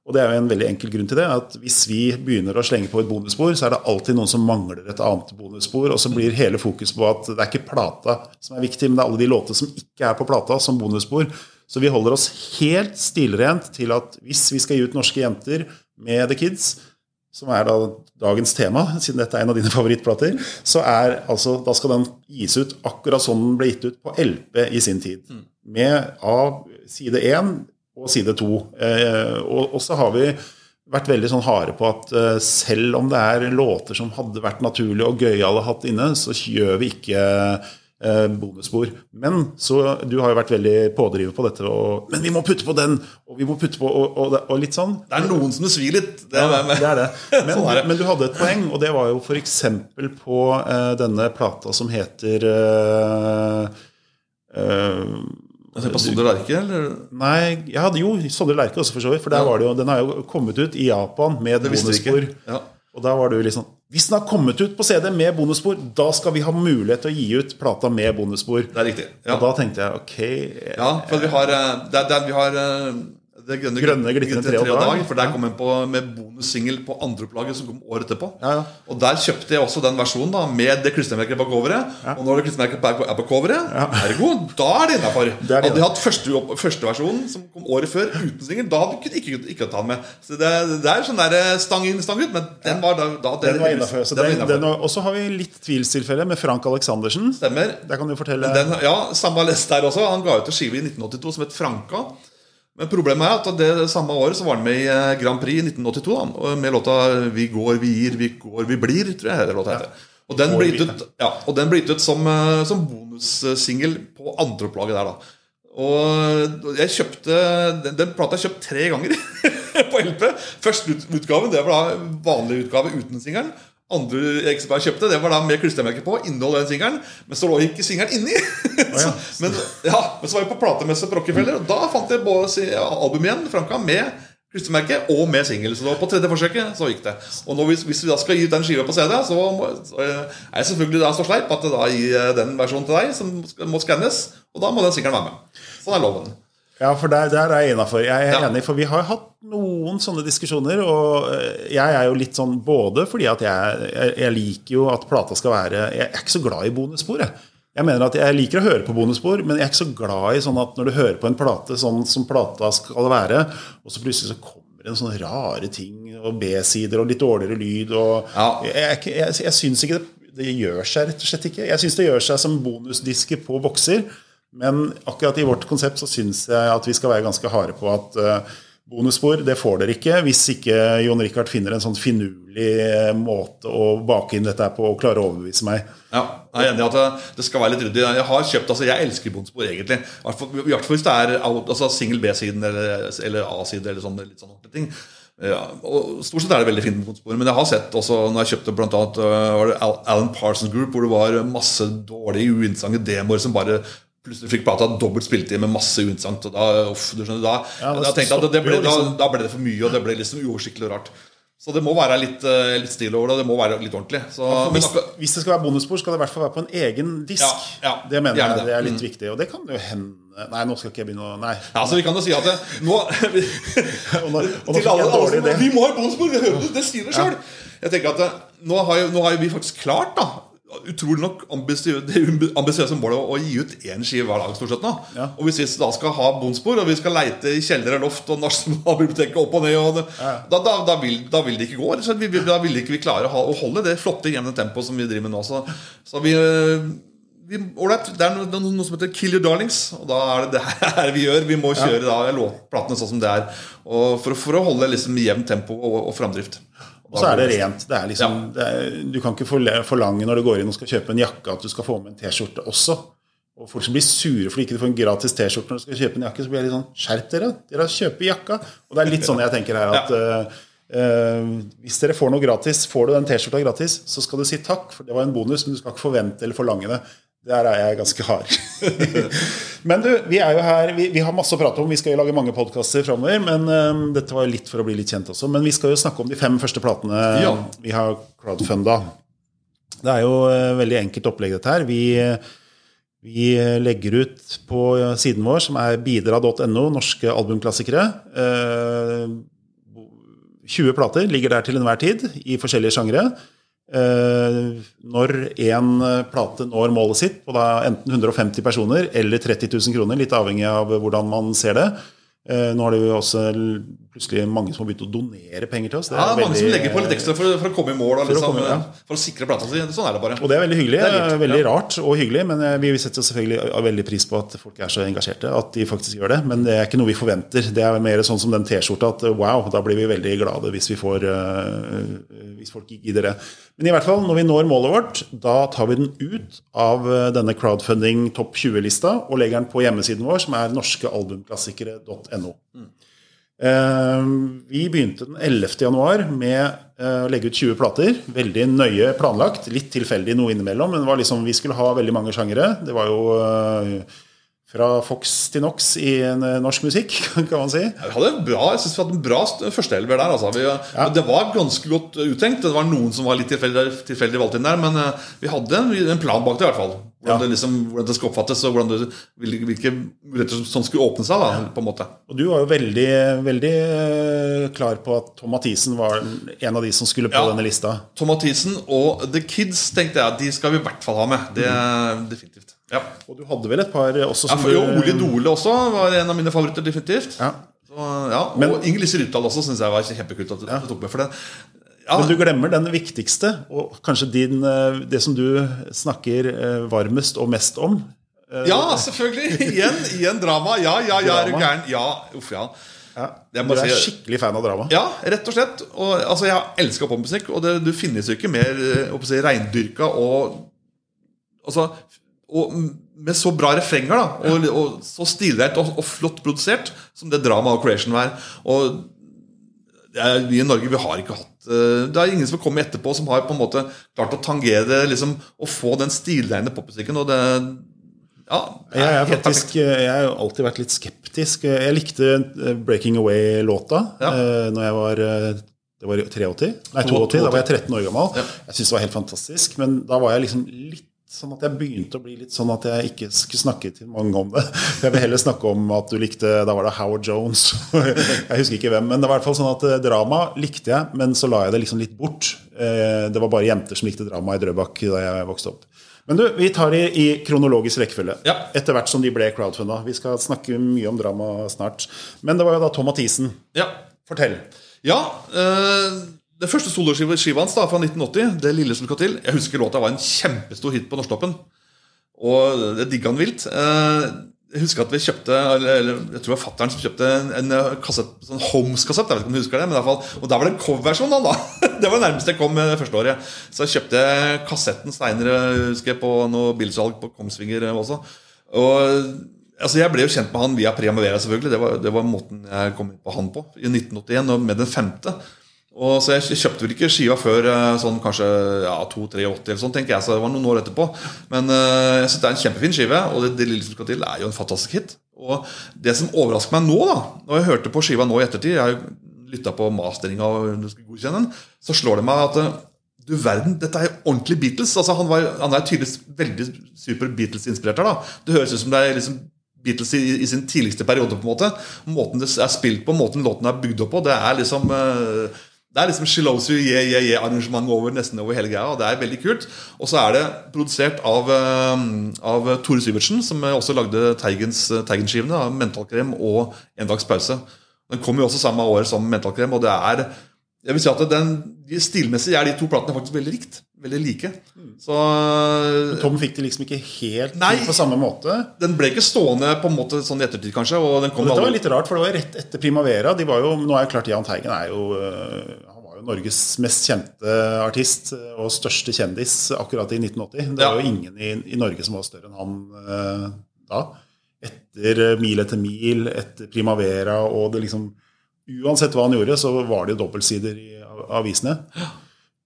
Og det er jo en veldig enkel grunn til det. at Hvis vi begynner å slenge på et bonusspor, så er det alltid noen som mangler et annet bonusspor. Og så blir hele fokus på at det er ikke plata som er viktig, men det er alle de låter som ikke er på plata, som bonusspor. Så vi holder oss helt stilrent til at hvis vi skal gi ut norske jenter med The Kids, som er da dagens tema, siden dette er en av dine favorittplater, så er altså, da skal den gis ut akkurat sånn den ble gitt ut på LP i sin tid. Med av side 1 og side 2. Eh, og, så har vi vært veldig sånn harde på at eh, selv om det er låter som hadde vært naturlig og gøyale hatt inne, så gjør vi ikke eh, bonusspor. Men så du har jo vært veldig pådriver på dette. Og, men vi må putte på den! Og vi må putte på og, og, og litt sånn. Det er noen som det svir litt. Det, Ja, er- det er det. (laughs) Men, Sånn er det. men du hadde et poeng, og det var jo f.eks. på uh, denne plata som heter uh, eh, Ser på Sondre Lerche, eller? Nei, jeg hadde jo Sondre Lerche også, for så vidt. For der var det jo, den har jo kommet ut i Japan med Det bonusspor. Ja. Og da var det jo litt sånn Hvis den har kommet ut på CD med bonusspor, da skal vi ha mulighet til å gi ut plata med bonusspor. Det er riktig. Ja, Og da tenkte jeg ok ja for vi har, det, det er vi har eh, det grønne, Grønne glitrende tre og dag. For der kom jeg på, med bonussingel på andreopplaget som kom året etterpå. Ja, ja. Og der kjøpte jeg også den versjonen da med det klistremerket bak coveret. Og når det klistremerket er på- er på coveret, ergo, da er det innafor. Hadde jeg hatt første, første versjonen, som kom året før, uten singel, da hadde jeg ikke, ikke, ikke ta den med. Så det, det er sånn der eh, stang inn, stang ut, men den var da, da Den var innafor. Og så har vi litt tvilstilfelle med Frank Aleksandersen. Stemmer. Der kan du fortelle Den, ja, samme lest der også. Han ga ut en skive i 1982 som het Franka. Men problemet er at det samme året så var han med i eh, Grand Prix i 1982 da, med låta 'Vi går, vi gir, vi går, vi blir'. tror jeg det låta heter. Og den ble gitt ut, ja, ut som, eh, som bonussingel på andreopplaget der. da Og jeg kjøpte Den, den plata har jeg kjøpt tre ganger (laughs) på LP. Første utgaven det var da vanlig utgave uten singelen. Andre eksemplar jeg kjøpte, det var da med klistremerke på. Innhold den singelen. Men så lå ikke singelen inni. (laughs) så, men, ja, men så var jeg på platemesse på Rockefeller, og da fant jeg både si- album igjen, Franka, med klistremerke og med singel. Så på tredje forsøket så gikk det. Og nå, hvis, hvis vi da skal gi ut den skiva på CD, så, må, så er jeg selvfølgelig da så sleip at jeg da gir den versjonen til deg, som må skannes. Og da må den singelen være med. Sånn er loven. Ja, for der, der er jeg innafor. Jeg er Ja. enig, for vi har hatt noen sånne diskusjoner. Og eh, jeg er jo litt sånn både fordi at jeg, jeg, jeg liker jo at plata skal være Jeg er ikke så glad i bonusspor, jeg. Jeg mener at jeg liker å høre på bonusspor, men jeg er ikke så glad i sånn at når du hører på en plate sånn som plata skal være, og så plutselig så kommer det en sånne rare ting, og B-sider og litt dårligere lyd og Ja. Jeg, jeg, jeg, jeg syns ikke det, det gjør seg rett og slett ikke. Jeg syns det gjør seg som bonusdisker på bokser. Men akkurat i vårt konsept så syns jeg at vi skal være ganske harde på at eh, bonusspor det får dere ikke hvis ikke Jon Rikard finner en sånn finurlig eh, måte å bake inn dette på og klare å overbevise meg. Ja, jeg er enig i at det- det skal være litt ryddig. Jeg har kjøpt, altså jeg elsker bonusspor egentlig. I hvert fall hvis det er altså single B-siden eller, eller A-side eller sånne, litt sånne ting. Ja, og Stort sett er det veldig fint med bonusspor, men jeg har sett også når jeg kjøpte blant annet var det Alan Parsons Group, hvor det var masse dårlige, uinteressante demoer som bare plutselig fikk plata dobbelt spilletid med masse uinteressant. Og da, skjønner, da, Ja, da tenkte jeg at det ble, da, liksom. da ble det for mye, og det ble liksom uoversiktlig og rart. Så det må være litt, eh, litt stil over det, det må være litt ordentlig. Så, ja, Hvis, akkurat- hvis det skal være bonusspor, skal det i hvert fall være på en egen disk. Ja, ja, det mener jeg det. Mm. det er litt viktig. Og det kan jo hende Nei, nå skal ikke jeg begynne å Nei. Ja, så vi kan jo si at det, nå, vi, (laughs) (laughs) Og nå, og nå alle, alle. Vi må ha bonusspor! Det, det sier det sjøl. Jeg tenker at nå, har jo, nå har jo vi faktisk klart, da utrolig nok ambisiø- ambisiøse målet å gi ut én skive hver dag. stort sett nå Ja. Og Hvis vi da skal ha bondspor og vi skal leite i kjeller og loft og Nasjonalbiblioteket opp og ned og det, da, da, da, vil, da vil det ikke gå. Så. Vi, da vil ikke vi klare å, holde det flotte jevne tempoet som vi driver med nå. Så, så vi, øh, vi Det er noe, noe som heter 'Kill Your Darlings'. Og da er det det her vi gjør. Vi må kjøre da låtplatene sånn som det er. For, for å holde liksom jevnt tempo og, og framdrift. Og så er det rent. Det er liksom, det er, du kan ikke forlange når du går inn og skal kjøpe en jakke, at du skal få med en T-skjorte også. Og folk som blir sure fordi ikke du får en gratis T-skjorte når du skal kjøpe en jakke, så blir jeg litt sånn Skjerp dere! Dere kjøper jakka! Og det er litt sånn jeg tenker her at Eh, hvis dere får noe gratis, får du den T-skjorta gratis, så skal du si takk, for det var en bonus, men du skal ikke forvente eller forlange det. Der er jeg ganske hard. (laughs) men du, vi er jo her, vi, vi, har masse å prate om. Vi skal jo lage mange podkaster framover. Men um, dette var jo litt for å bli litt kjent også. Men vi skal jo snakke om de fem første platene ja. vi har crowdfunda. Det er jo uh, veldig enkelt opplegg, dette her. Vi, vi legger ut på siden vår, som er bidra.no, norske albumklassikere. Uh, 20 plater ligger der til enhver tid i forskjellige sjangre. Eh, når én plate når målet sitt og da enten 150 personer eller 30 000 kroner, litt avhengig av hvordan man ser det, Eh, nå har det jo også plutselig mange som har begynt å donere penger til oss. ja, veldig, mange som legger på litt ekstra for, for å komme i mål og liksom, for, å, komme, ja. for å sikre plata si. Sånn er det bare. Og det er veldig hyggelig. Er veldig ja. rart og hyggelig. Men eh, vi setter selvfølgelig veldig pris på at folk er så engasjerte. At de faktisk gjør det. Men det er ikke noe vi forventer. Det er mer sånn som den T-skjorta at wow, da blir vi veldig glade hvis vi får Hvis folk gidder det. Men i hvert fall, når vi når målet vårt, da tar vi den ut av denne crowdfunding topp 20-lista og legger den på hjemmesiden vår, som er norskealbumklassikere.no. Mm. Vi begynte den 11. januar med eh, å legge ut 20 plater. Veldig nøye planlagt. Litt tilfeldig noe innimellom, men det var liksom, vi skulle ha veldig mange sjangere. Det var jo eh, fra Fox til Nox i norsk musikk, (laughs) kan man si. Vi hadde bra, jeg synes vi hadde en bra førsteelver der. Altså. Vi, ja. Det var ganske godt uttenkt. Det var noen som var litt tilfeldig, tilfeldig valgt inn der, men vi hadde en, en plan bak det i hvert fall. Hvordan, ja. det liksom, hvordan, det skal oppfattes, og det, hvilke muligheter som skulle åpne seg. Da, på en måte. Og Du var jo veldig, veldig eh, klar på at Tom Mathisen var en av de som skulle på ja. denne lista. Tom Mathisen og The Kids tenkte jeg de skal vi i hvert fall ha med. Det er mm. definitivt. Ja. Og du hadde vel et par også? Som ja, for, Ole Dole også var en av mine favoritter, definitivt. Ja. Så, ja, og Inger Lise Rypdal også syns jeg var kjempekult at du tok med. For det, ja. Men du glemmer den viktigste, og kanskje din, eh, det som du snakker eh, varmest og mest om. Eh, ja, selvfølgelig! (laughs) Igjen, igjen drama. Ja, ja, ja, er du gæren? Ja, uff, ja. ja. Du er si, skikkelig fan av drama? Ja, rett og slett. Og, altså, jeg elsker popmusikk, og det, du finnes jo ikke mer si, reindyrka og altså, og med så bra refrenger da, og, og så stilrett og, og, flott produsert som det drama og creation var. Og vi i Norge vi har ikke hatt Det er ingen som har kommet etterpå som har på en måte klart å tangere liksom, og få den stilreine popmusikken. Og det ja, jeg, er faktisk, jeg har alltid vært litt skeptisk. Jeg likte eh, 'Breaking Away'-låta ja. Eh, Når jeg var det var 83? Nei, 82. Da var jeg 13 år gammel. Ja. Jeg syntes det var helt fantastisk. Men da var jeg liksom litt sånn at jeg begynte å bli litt sånn at jeg ikke skulle snakke til mange om det. (laughs) Jeg vil heller snakke om at du likte Da var det Howard Jones. (laughs) Jeg husker ikke hvem. Men det var i hvert fall sånn at eh, drama likte jeg, men så la jeg det liksom litt bort. Eh, det var bare jenter som likte drama i Drøbak da jeg vokste opp. Men du, vi tar det i kronologisk rekkefølge. Ja. Etter hvert som de ble crowdfunda. Vi skal snakke mye om drama snart. Men det var jo da Tom Mathisen. Ja. Fortell. Ja, øh det første soloskiva hans da, fra 1980, 'Det lille som skal til', Jeg husker låta var en kjempestor hit på Norsktoppen. Og det digga han vilt. Eh, jeg husker at vi kjøpte eller jeg tror det var fatteren som kjøpte en, kassett, sånn Homes-kassett. jeg vet ikke om du husker det, men i hvert fall, Og der var det en coverversjon. Da, (laughs) Det var det nærmeste jeg kom det første året. Så jeg kjøpte kassetten seinere på noe bilsalg på Kongsvinger også. Og altså Jeg ble jo kjent med han via Primavera, selvfølgelig. Det var, det var måten jeg kom inn på han på i 1981, og med den femte. Og så Jeg kjøpte vel ikke skiva før eh, sånn kanskje ja, 2-83 eller sånn, tenker jeg. Så det var noen år etterpå. Men uh, jeg synes det er en kjempefin skive, og det, det lille som skal til, er jo en fantastisk hit. Og Det som overrasker meg nå, da når jeg hørte på skiva nå i ettertid Jeg lytta på masteringa, så slår det meg at eh, du verden, dette er jo ordentlig Beatles. Altså Han, var, han er tydeligvis veldig super Beatles-inspirert her. da Det høres ut som det er liksom Beatles i, i, sin tidligste periode. på en måte Måten det er spilt på, måten låten er bygd opp på, det er liksom uh, det er liksom You, yeah, yeah, yeah arrangement over nesten over hele greia. og Det er veldig kult. Og så er det produsert av, uh, av Tore Syvertsen, som også lagde Teigen-skivene. Mentalkrem og En dags pause. Den kom jo også samme år som Mentalkrem. Og det er jeg vil si at den, Stilmessig er de to platene faktisk veldig likt. Veldig like. Så, Men Tom fikk det liksom ikke helt nei, på samme måte? Den ble ikke stående på en måte sånn i ettertid, kanskje. Og, og dette var litt rart, for det var rett etter Primavera. De var jo, nå er jo klart Jahn Teigen er jo øh, Han var jo Norges mest kjente artist og største kjendis akkurat i 1980. Det var jo ingen i, i, Norge som var større enn han øh, da. Etter Mil etter mil, etter Primavera og det liksom uansett hva han gjorde, så var det dobbeltsider i avisene.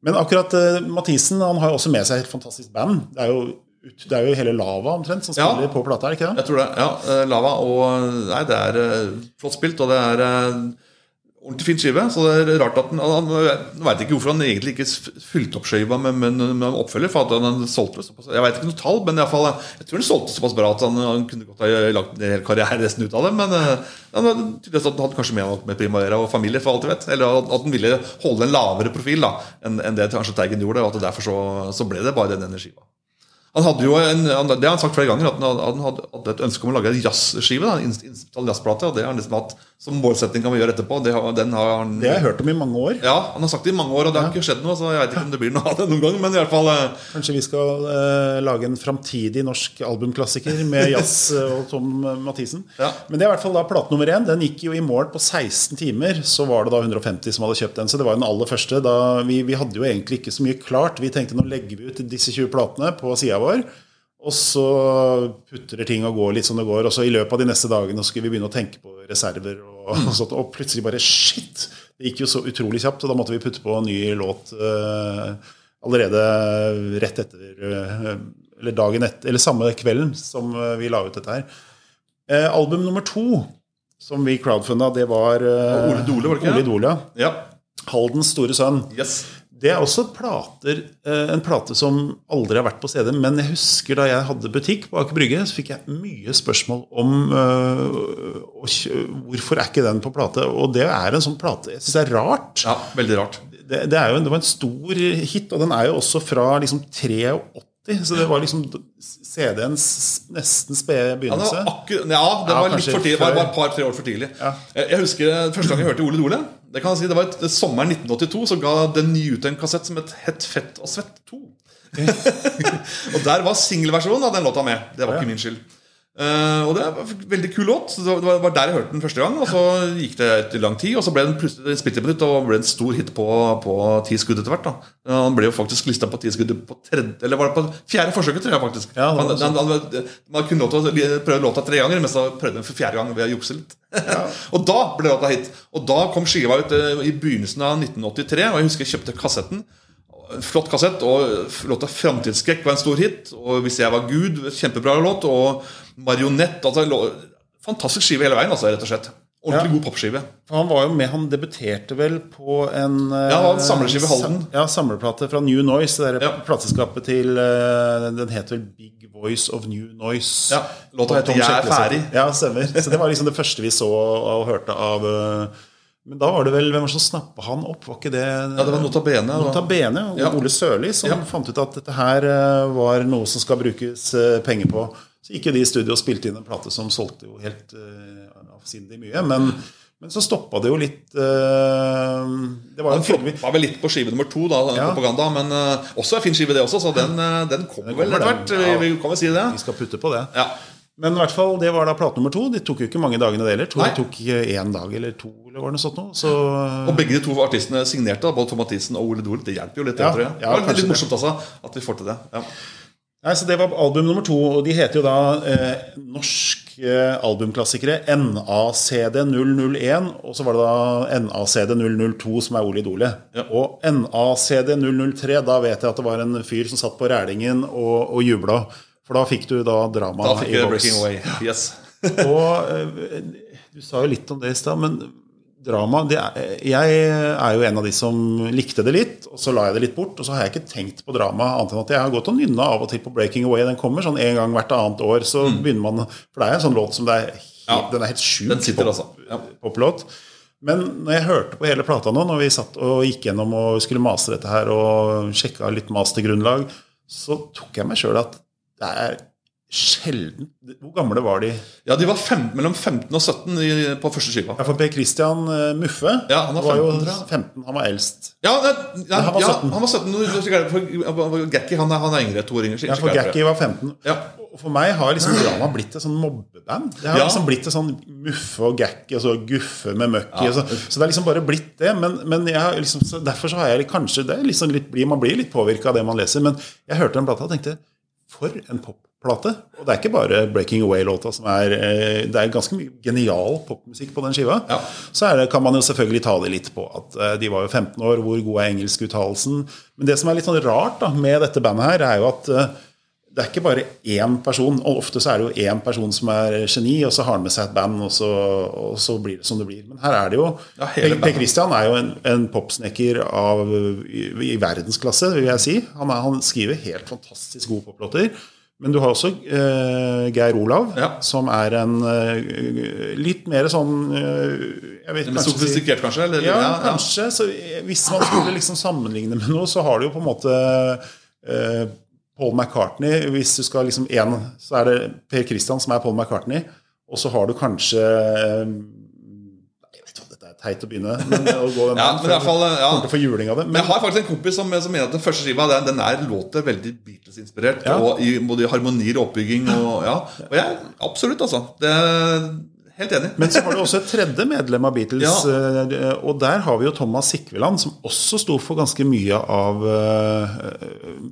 Men akkurat uh, Mathisen han har jo også med seg et fantastisk band. Det er jo, det er jo hele Lava omtrent som spiller Ja. på plata, er ikke det? Jeg tror det. Ja, eh, Lava og Nei, det er eh, flott spilt, og det er eh, ordentlig fin skive. Så det er rart at den han, Jeg veit ikke hvorfor han egentlig ikke fylte opp skiva med, med, med oppfølger. For at han solgte såpass Jeg veit ikke noe tall, men i hvert fall, jeg tror den solgte såpass bra at han, han kunne godt ha lagt en hel karriere resten ut av det. Men eh, han tydeligvis at han hadde kanskje med, med Primavera og familie, for alt jeg vet. Eller at han ville holde en lavere profil da enn enn det kanskje Teigen gjorde. Og at derfor så, så ble det bare den skiva. Han hadde jo en, han- Det har han sagt flere ganger, at han hadde, et ønske om å lage en jazzskive. da, en jazzplate, og Det har han liksom hatt som målsetting kan vi gjøre etterpå. Det har, den har han, Det har jeg hørt om i mange år. ja, Han har sagt det i mange år, og det har ikke skjedd noe. Så jeg vet ikke om det blir noe av det noen gang. Men i hvert fall eh, Kanskje vi skal eh, lage en framtidig norsk albumklassiker med (laughs) jazz eh, og Tom Mathisen. Ja. Men det er i hvert fall da plate nummer én. Den gikk jo i mål på 16 timer. Så var det da 150 som hadde kjøpt den. Så det var den aller første. Da vi, vi hadde jo egentlig ikke så mye klart. Vi tenkte nå legger vi ut disse 20 platene på sida vår. Og så putrer ting og går litt som det går. Og så i løpet av de neste dagene så skulle vi begynne å tenke på reserver. Og, og, sånt, og plutselig bare shit! Det gikk jo så utrolig kjapt. Og da måtte vi putte på en ny låt uh, allerede rett etter uh, Eller dagen etter, eller samme kvelden som eh, vi la ut dette her. Uh, album nummer to som vi crowdfunda, det var Ole Dole, var det ikke Ole? Dole, ja. ja. Haldens store sønn. Yes. Det er også plater, eh, en plate som aldri har vært på CD. Men jeg husker da jeg hadde butikk på Aker Brygge, så fikk jeg mye spørsmål om uh, hvorfor er ikke den på plate. Og det er en sånn plate jeg syns er rart. Ja, veldig rart. Det, det, er jo, det var en stor hit, og den er jo også fra liksom 83. Så det var liksom CD-ens nesten spede Ja, det begynnelse. var ja, det Ja, var litt for tidlig. Det før. bare et par-tre år for tidlig. Ja. Jeg, jeg husker Første gang jeg hørte Ole Dole, det kan jeg si, det var et, sommeren 1982, så ga den nye ut en kassett som het Hett, fett og svett 2. (laughs) og der var singelversjonen av den låta med. Det var ikke min skyld. Eh, og det var en veldig kul låt. Så Det var der jeg hørte den første gang. Og så gikk det et lang tid, og så ble den plutselig på nytt og ble en stor hit på, på ti skudd etter hvert. da Han ble jo faktisk lista på ti skudd på tredje Eller var det på fjerde forsøket, tror jeg faktisk. Ja, han, han, han, man kunne lov til å prøve låta tre ganger, mens han prøvde den for fjerde gang ved å jukse litt. (laughs) og da ble låta hit. Og da kom skiva ut eh, i begynnelsen av 1983, og jeg husker jeg kjøpte kassetten. Flott kassett, og låta 'Framtidsskrekk' var en stor hit. Og 'Hvis jeg var Gud', kjempebra låt. Og 'Marionett'. Altså, fantastisk skive hele veien, altså, rett og slett. Ordentlig Ja. god popskive. Han var jo med, han debuterte vel på en eh, Ja, han samleskive Halden. sa- Ja, samleplate fra New Noise. Det der Ja. plateskapet til eh, Den heter vel Big Voice of New Noise. Ja, låta heter Jeg er ferdig. Ja, stemmer. Så det var liksom det første vi så og hørte av eh, Men da var det vel Hvem var det som snappa han opp? Var ikke det Ja, det var Nota Bene. og- Ja. Ole Sørli som Ja. fant ut at dette her eh, var noe som skal brukes eh, penger på. Så gikk jo de i studio og spilte inn en plate som solgte jo helt uh, avsindig mye. Men, men så stoppa det jo litt uh, Det var jo Han tydelig vel litt på skive nummer to, da, Ja. propaganda. Men uh, også en fin skive, det også. Så den, uh, den kommer vel etter hvert. Ja. Vi, vi kan vel si det. Vi skal putte på det. Ja. Men i hvert fall, det var da plate nummer to. De tok jo ikke mange dagene, det heller. Tror det tok én dag eller to, eller var det noe sånt noe. Så Og begge de to artistene signerte, da, både Tom Mathisen og Ole Dole. Det hjelper jo litt. det, Ja, tror jeg. ja, det var litt morsomt altså, at vi får til det. Ja. Nei, så Det var album nummer to, og de heter jo da eh, Norsk eh, albumklassikere NACD 001. Og så var det da NACD 002, som er Ole Idole. Ja. Og NACD 003, da vet jeg at det var en fyr som satt på Rælingen og, og jubla. For da fikk du da drama Da fikk jeg. Breaking Away. Yes. Og eh, du sa jo litt om det i stad, men drama det er, Jeg er jo en av de som likte det litt, og så la jeg det litt bort. Og så har jeg ikke tenkt på drama annet enn at jeg har gått og nynna av og til på 'Breaking Away'. Den kommer sånn en gang hvert annet år. Så begynner man For det er en sånn låt som det er Mm. Ja, Den er helt sjuk Den sitter, pop- altså. Ja. poplåt. Men når jeg hørte på hele plata nå, når vi satt og gikk gjennom og skulle mase dette her og sjekka litt mastergrunnlag, så tok jeg meg sjøl at det er sjelden Hvor gamle var de? Ja, De var fem, mellom 15 og 17 i, på første skiva. Ja, for Per Christian eh, Muffe Ja, han var var jo 15, tror jeg. 15, han var eldst. Ja, ja, ja, han var ja 17. han var 17. Du- du- For, for Gakki han han er yngre. To år yngre. Ja, for Gacky var 15. Ja. Og for meg har liksom drama blitt et sånn mobbeband. Det har Ja. liksom blitt et sånn Muffe og Gacky, og så Guffe med Møkki. Ja. Så, så det er liksom bare blitt det. Men, men liksom, så derfor så har jeg kanskje det liksom litt, Man blir litt påvirka av det man leser. Men jeg hørte den plata og tenkte For en pop, plate. Og det er ikke bare 'Breaking Away'-låta som er eh, Det er ganske mye genial popmusikk på den skiva. Ja. Så er det, kan man jo selvfølgelig ta det litt på at eh, de var jo 15 år, hvor god er engelskuttalelsen? Men det som er litt sånn rart da, med dette bandet her, er jo at eh, det er ikke bare én person. og Ofte så er det jo én person som er geni, og så har han med seg et band, og så, og så blir det som det blir. Men her er det jo Ja, Per. Christian er jo en, en popsnekker av, i, i verdensklasse, vil jeg si. Han, er, han skriver helt fantastisk gode poplåter. Men du har også uh, Geir Olav, Ja. som er en uh, litt mer sånn uh, jeg vet kanskje Sofistikert, kanskje? Eller? ja, kanskje. Så hvis man skulle liksom sammenligne med noe, så har du jo på en måte uh, Paul McCartney. Hvis du skal liksom én, så er det Per Christian som er Paul McCartney. Og så har du kanskje eh, Jeg vet ikke om dette er teit å begynne men å gå den Ja, men i hvert fall, ja. kommer til å få juling av det. Men jeg har faktisk en kompis som, som mener at den første skiva den, den er låter veldig Beatles-inspirert. Ja. Og i både harmonier og oppbygging. Og, ja. og jeg, absolutt, altså. Det Helt enig. Men så har du også et tredje medlem av Beatles, Ja. eh, og der har vi jo Thomas Sikveland, som også sto for ganske mye av uh,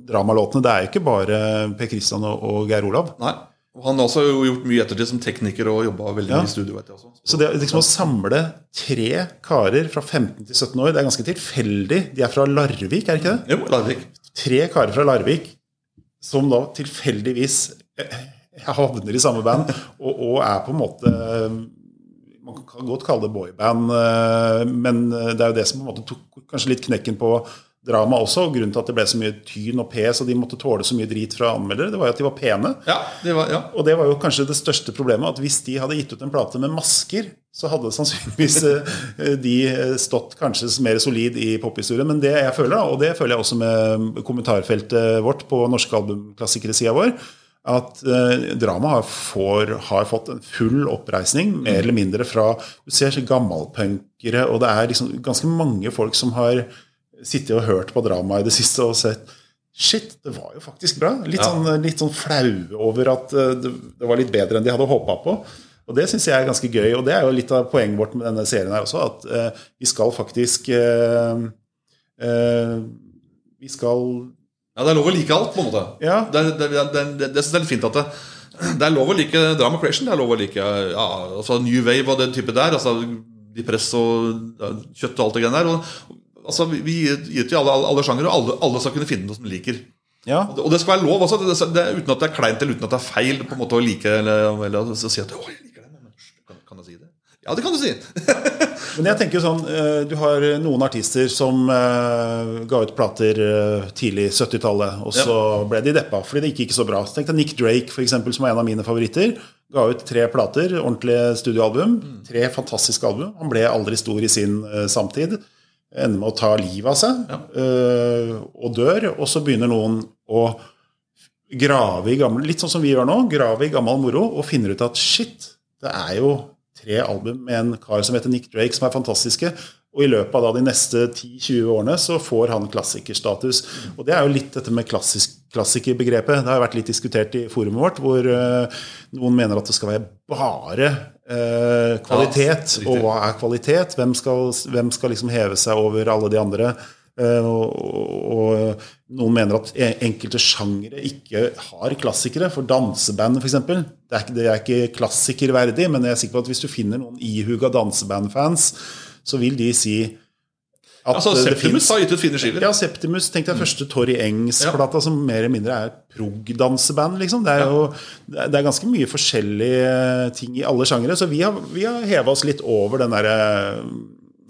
dramalåtene. Det er jo ikke bare Per Christian og, og Geir Olav. Nei. Og han har også gjort mye ettertid som tekniker og jobba veldig Ja. mye i studio. vet jeg også. Så det liksom å samle tre karer fra 15 til 17 år, det er ganske tilfeldig. De er fra Larvik, er det ikke det? Jo, Larvik. Tre karer fra Larvik som da tilfeldigvis eh, havner i samme band, og, og er på en måte Man kan godt kalle det boyband, eh, men det er jo det som på en måte tok kanskje litt knekken på drama også. og Grunnen til at det ble så mye tyn og pes, og de måtte tåle så mye drit fra anmeldere, det var jo at de var pene. Ja, det var, ja. Og det var jo kanskje det største problemet, at hvis de hadde gitt ut en plate med masker, så hadde sannsynligvis (laughs) eh, de stått kanskje mer solid i pophistorien. Men det jeg føler, og det føler jeg også med kommentarfeltet vårt på norske albumklassikere-sida vår, at eh, drama har, har fått en full oppreisning, mer eller mindre fra Du ser gammalpunkere, og det er liksom ganske mange folk som har sittet og hørt på drama i det siste og sett Shit, det var jo faktisk bra. Litt, Ja. sånn, litt sånn flaue over at eh, det, det var litt bedre enn de hadde håpa på. Og det syns jeg er ganske gøy. Og det er jo litt av poenget vårt med denne serien her også, at eh, vi skal faktisk eh, eh, Vi skal ja, det er lov å like alt, på en måte. Ja. Det, det, det, det, det, synes jeg er litt fint at det, det er lov å like Drama Creation. Det er lov å like ja, altså New Wave og den type der. altså De press og ja, kjøtt og alt det greiene der. Og, altså, vi, gir til alle, alle, sjangere, og alle, alle skal kunne finne noe som de liker. Ja. Og det- Og det skal være lov også, det, det, uten at det er kleint eller uten at det er feil på en måte å like eller, eller å si at å, jeg liker den. Men, kan, kan jeg si det? Ja, det kan du si. (laughs) Men jeg tenker sånn, eh, du har noen artister som eh, ga ut plater eh, tidlig 70-tallet, og så ble de deppa fordi det gikk ikke så bra. Så tenkte Nick Drake, for eksempel, som er en av mine favoritter. Ga ut tre plater, ordentlige studioalbum. Tre fantastiske album. Han ble aldri stor i sin samtid. Ender med å ta livet av seg eh, og dør. Og så begynner noen å grave i gammel Litt sånn som vi gjør nå. Grave i gammel moro og finner ut at shit, det er jo tre album med en kar som heter Nick Drake, som er fantastiske. Og i løpet av de neste 10-20 årene så får han klassikerstatus. Og det er jo litt dette med klassisk, klassikerbegrepet. Det har vært litt diskutert i forumet vårt, hvor eh, noen mener at det skal være bare eh, kvalitet. ja, og hva er kvalitet? Hvem skal, hvem skal liksom heve seg over alle de andre? Eh, og, og noen mener at enkelte sjangere ikke har klassikere. For danseband, f.eks. Det, er det er ikke klassikerverdig, men jeg er sikker på at hvis du finner noen ihuga dansebandfans, så vil de si Altså, Septimus har gitt ut fine skiver. ja, Septimus. Tenk deg første Tori Engs-plata, som mer eller mindre er prog-danseband. Liksom. Det er jo det er- ganske mye forskjellige ting i alle sjangere. Så vi har, vi har heva oss litt over den derre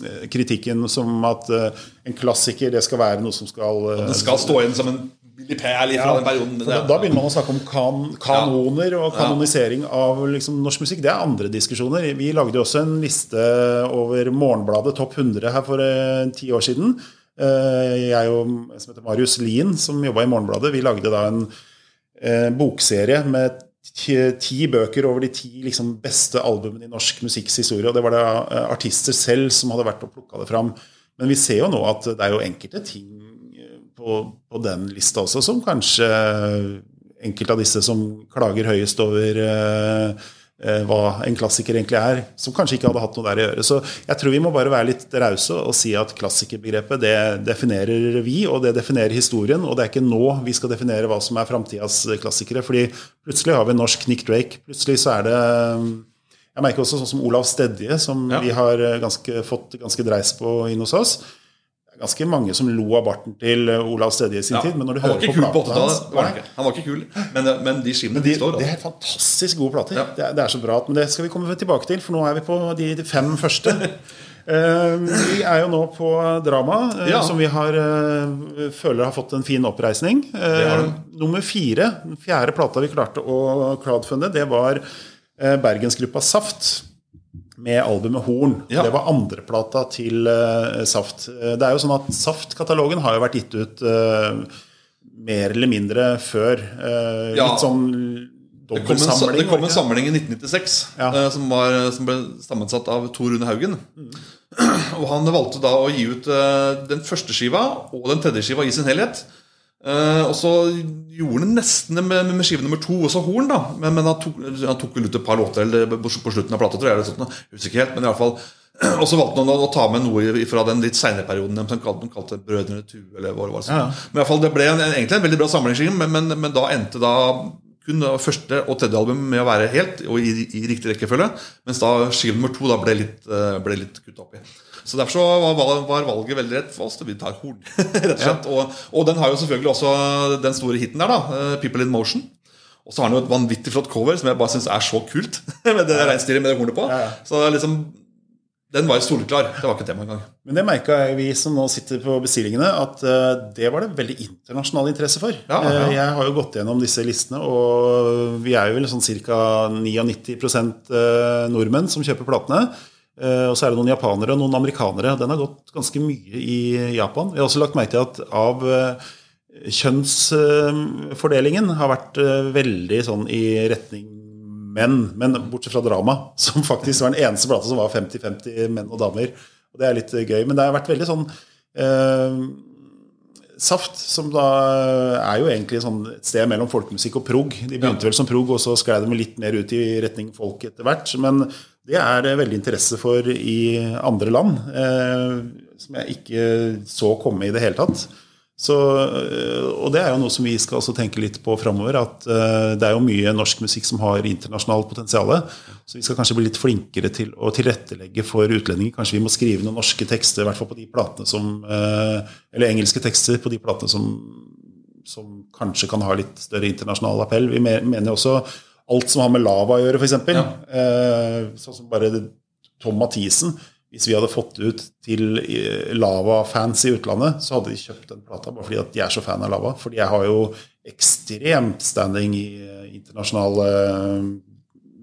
eh, kritikken som at eh, en klassiker det skal være noe som skal Det skal stå igjen som en Billy Perl fra den perioden. da, da begynner man å snakke om kan, kanoner og Ja. kanonisering av liksom, norsk musikk. Det er andre diskusjoner. Vi lagde jo også en liste over Morgenbladet Topp 100 her for eh, ti år siden. Eh, jeg og en som heter Marius Lien, som jobba i Morgenbladet, vi lagde da en eh, bokserie med ti, ti bøker over de ti liksom, beste albumene i norsk musikks historie. Og det var da eh, artister selv som hadde vært og plukka det fram. Men vi ser jo nå at det er jo enkelte ting på, på den lista også som kanskje enkelte av disse som klager høyest over eh, eh, hva en klassiker egentlig er, som kanskje ikke hadde hatt noe der å gjøre. Så jeg tror vi må bare være litt rause og si at klassikerbegrepet det definerer vi, og det definerer historien. Og det er ikke nå vi skal definere hva som er framtidas klassikere. fordi plutselig har vi en norsk Nick Drake. Plutselig så er det Jeg merker også sånn som Olav Stedje, som Ja. vi har ganske, fått ganske dreis på inn hos oss. Det ganske mange som lo av barten til Olav Stedje i sin Ja. tid. Men når du hører på platene 80-tallet. hans det var han. Han var ikke kul, men, men de skinnene de, de står. det Altså. er fantastisk gode plater. Ja. Det, er, det er så bra. Men det skal vi komme tilbake til, for nå er vi på de, de fem første. uh, (laughs) vi er jo nå på drama, uh, Ja. som vi har, uh, føler har fått en fin oppreisning. Eh, nummer fire, den fjerde plata vi klarte å crowdfunde, det var eh, bergensgruppa Saft. Med albumet Horn. Ja. Det var andreplata til uh, Saft. Eh, Det er jo sånn at Saft-katalogen har jo vært gitt ut uh, mer eller mindre før. Uh, Ja. Litt sånn Det kom, en, det kom en samling i 1996 Ja. som, var, som ble sammensatt av Tor Rune Haugen. Mm. (clears throat) Og Han valgte da å gi ut den første skiva og den tredje skiva i sin helhet. Eh, og så gjorde han nesten det med, med skive nummer to, også Horn. da Men, men han, tok, han tok vel ut et par låter eller på, på slutten av plata, tror jeg. Eller sånt, jeg husker ikke helt, men i alle fall (clears throat) Og så valgte han å, å ta med noe fra den litt seinere perioden. De kalte, de kalte Brødrene Tue. Eller hva det var. Ja. Men i alle fall, det ble en, egentlig en veldig bra samlingsskive, men, men, men da endte da kun første og tredje album med å være helt og i, i riktig rekkefølge. Mens da skive nummer to da ble litt, eh, ble litt kutta opp i. Så Derfor så var, var valget veldig rett for oss. Vi tar horn, (laughs) rett og slett. Og, og den har jo selvfølgelig også den store hiten der, da. eh, 'People in Motion'. Og så har den jo et vanvittig flott cover som jeg bare syns er så kult. (laughs) med det reinsdyret med det hornet på. Ja, ja. Så det liksom den var jo soleklar. Det var ikke tema engang. Men det merka vi som nå sitter på bestillingene, at eh, det var det veldig internasjonal interesse for. Ja, ja. Eh, Jeg har jo gått gjennom disse listene, og vi er jo vel sånn ca. 99 eh, nordmenn som kjøper platene. Eh, Og så er det noen japanere og noen amerikanere. Den har gått ganske mye i Japan. Vi har også lagt merke til at av eh, kjønnsfordelingen har vært eh, veldig sånn i retning menn. Men bortsett fra drama, (laughs) som faktisk var den eneste plata som var 50-50 menn og damer. Og det er litt eh, gøy. Men det har vært veldig sånn eh, Saft, som da er jo egentlig sånn et sted mellom folkemusikk og prog. De begynte vel som prog, og så sklei de litt mer ut i retning folk etter hvert. Men det er det veldig interesse for i andre land, eh, som jeg ikke så komme i det hele tatt. Så, øh, og det er jo noe som vi skal også tenke litt på framover. At øh, det er jo mye norsk musikk som har internasjonalt potensial. Så vi skal kanskje bli litt flinkere til å tilrettelegge for utlendinger. Kanskje vi må skrive noen norske tekster, i hvert fall på de platene som øh, Eller engelske tekster på de platene som, som kanskje kan ha litt større internasjonal appell. Vi mener jo også alt som har med lava å gjøre, f.eks. Ja. Eh, sånn som bare Tom Mathisen. Hvis vi hadde fått ut til eh, Lava-fans i utlandet, så hadde de kjøpt den plata bare fordi de er så fan av Lava. Fordi jeg har jo ekstremt standing i eh, internasjonal eh,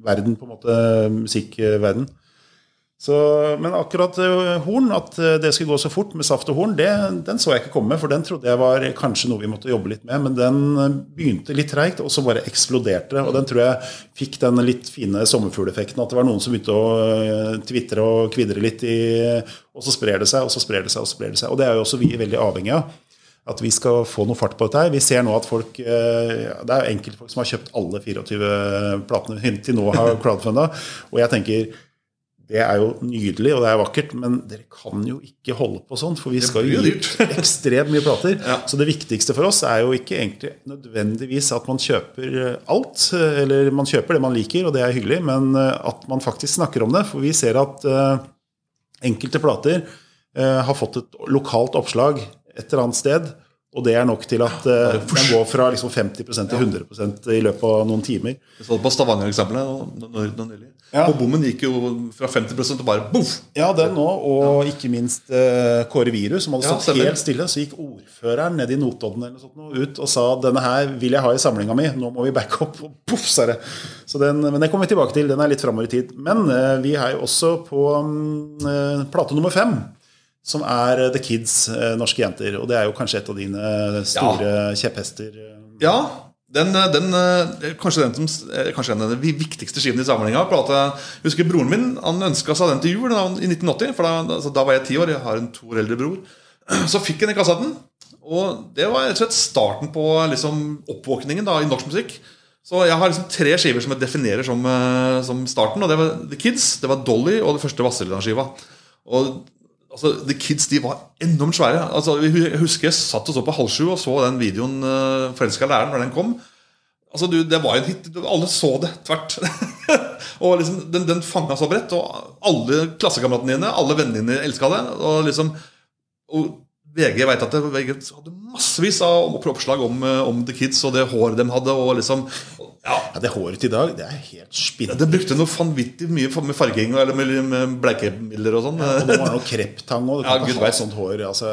verden, på en måte, musikkverden. Så, men akkurat eh, Horn, at eh, det skulle gå så fort med Saft og Horn, det, den så jeg ikke komme. For den trodde jeg var kanskje noe vi måtte jobbe litt med. Men den eh, begynte litt treigt, og så bare eksploderte. Og den tror jeg fikk den litt fine sommerfugleffekten. At det var noen som begynte å tvitre og kvidre litt i Og så sprer det seg, og så sprer det seg, og så sprer det seg. Og det er jo også vi veldig avhengig av. At vi skal få noe fart på dette her. Vi ser nå at folk Det er jo enkeltfolk som har kjøpt alle 24 platene til nå har crowdfunda. Og jeg tenker det er jo nydelig og det er vakkert, men dere kan jo ikke holde på sånn. For vi skal jo gi (laughs) ekstremt mye plater. Ja. Så det viktigste for oss er jo ikke egentlig nødvendigvis at man kjøper alt. Eller man kjøper det man liker, og det er hyggelig, men eh, at man faktisk snakker om det. For vi ser at eh, enkelte plater eh, har fått et lokalt oppslag et eller annet sted. Og det er nok til at uh, den går fra liksom 50% til 100% i løpet av noen timer. Vi så det på Stavanger-eksempelet nylig. Ja. På bommen gikk jo fra 50 til bare boff! Ja, den nå, og ikke minst uh, Kåre Virus, som hadde Ja, stått ja, helt stille. Så gikk ordføreren ned i Notodden eller noe sånt, ut og sa denne her vil jeg ha i samlinga mi, nå må vi backe opp. Og boff, sa det. Så den, men det kommer vi tilbake til, den er litt framover i tid. Men uh, vi er jo også på um, eh, plate nummer fem. Som er eh, The Kids, eh, norske jenter. Og det er jo kanskje et av dine store kjepphester. eh. Ja, den, den, eh, kanskje, den som, eh, kanskje den, av de viktigste skiven i samlinga. Jeg husker broren min han ønska seg den til jul i 1980. For da, altså, da var jeg ti år. Jeg har en to år eldre bror. (clears throat) Så fikk han i kassetten. Og det var rett og slett starten på liksom, oppvåkningen da, i norsk musikk. Så jeg har liksom tre skiver som jeg definerer som, eh, som starten. Og det var The Kids, det var Dolly og det første Vazelina-skiva. Og altså, The Kids de var enormt svære. Altså, jeg husker jeg satt og så på halv sju og så den videoen uh, 'Forelska læreren' når den kom. Altså, du, Det var en hit. Alle så det tvert. (laughs) og liksom, Den, den fanga så bredt. Og alle klassekameratene dine, alle vennene dine elska det. Og liksom og VG vet at det, VG hadde massevis av oppslag om, eh, om The Kids og det håret de hadde. og liksom ja. ja, Det håret i dag det er helt spinnende. Det brukte noe vanvittig mye med farging eller med, med bleikemidler og sånn. Ja, og det var noe kreptang òg. du kan ja, ikke ha sånt hår. Altså,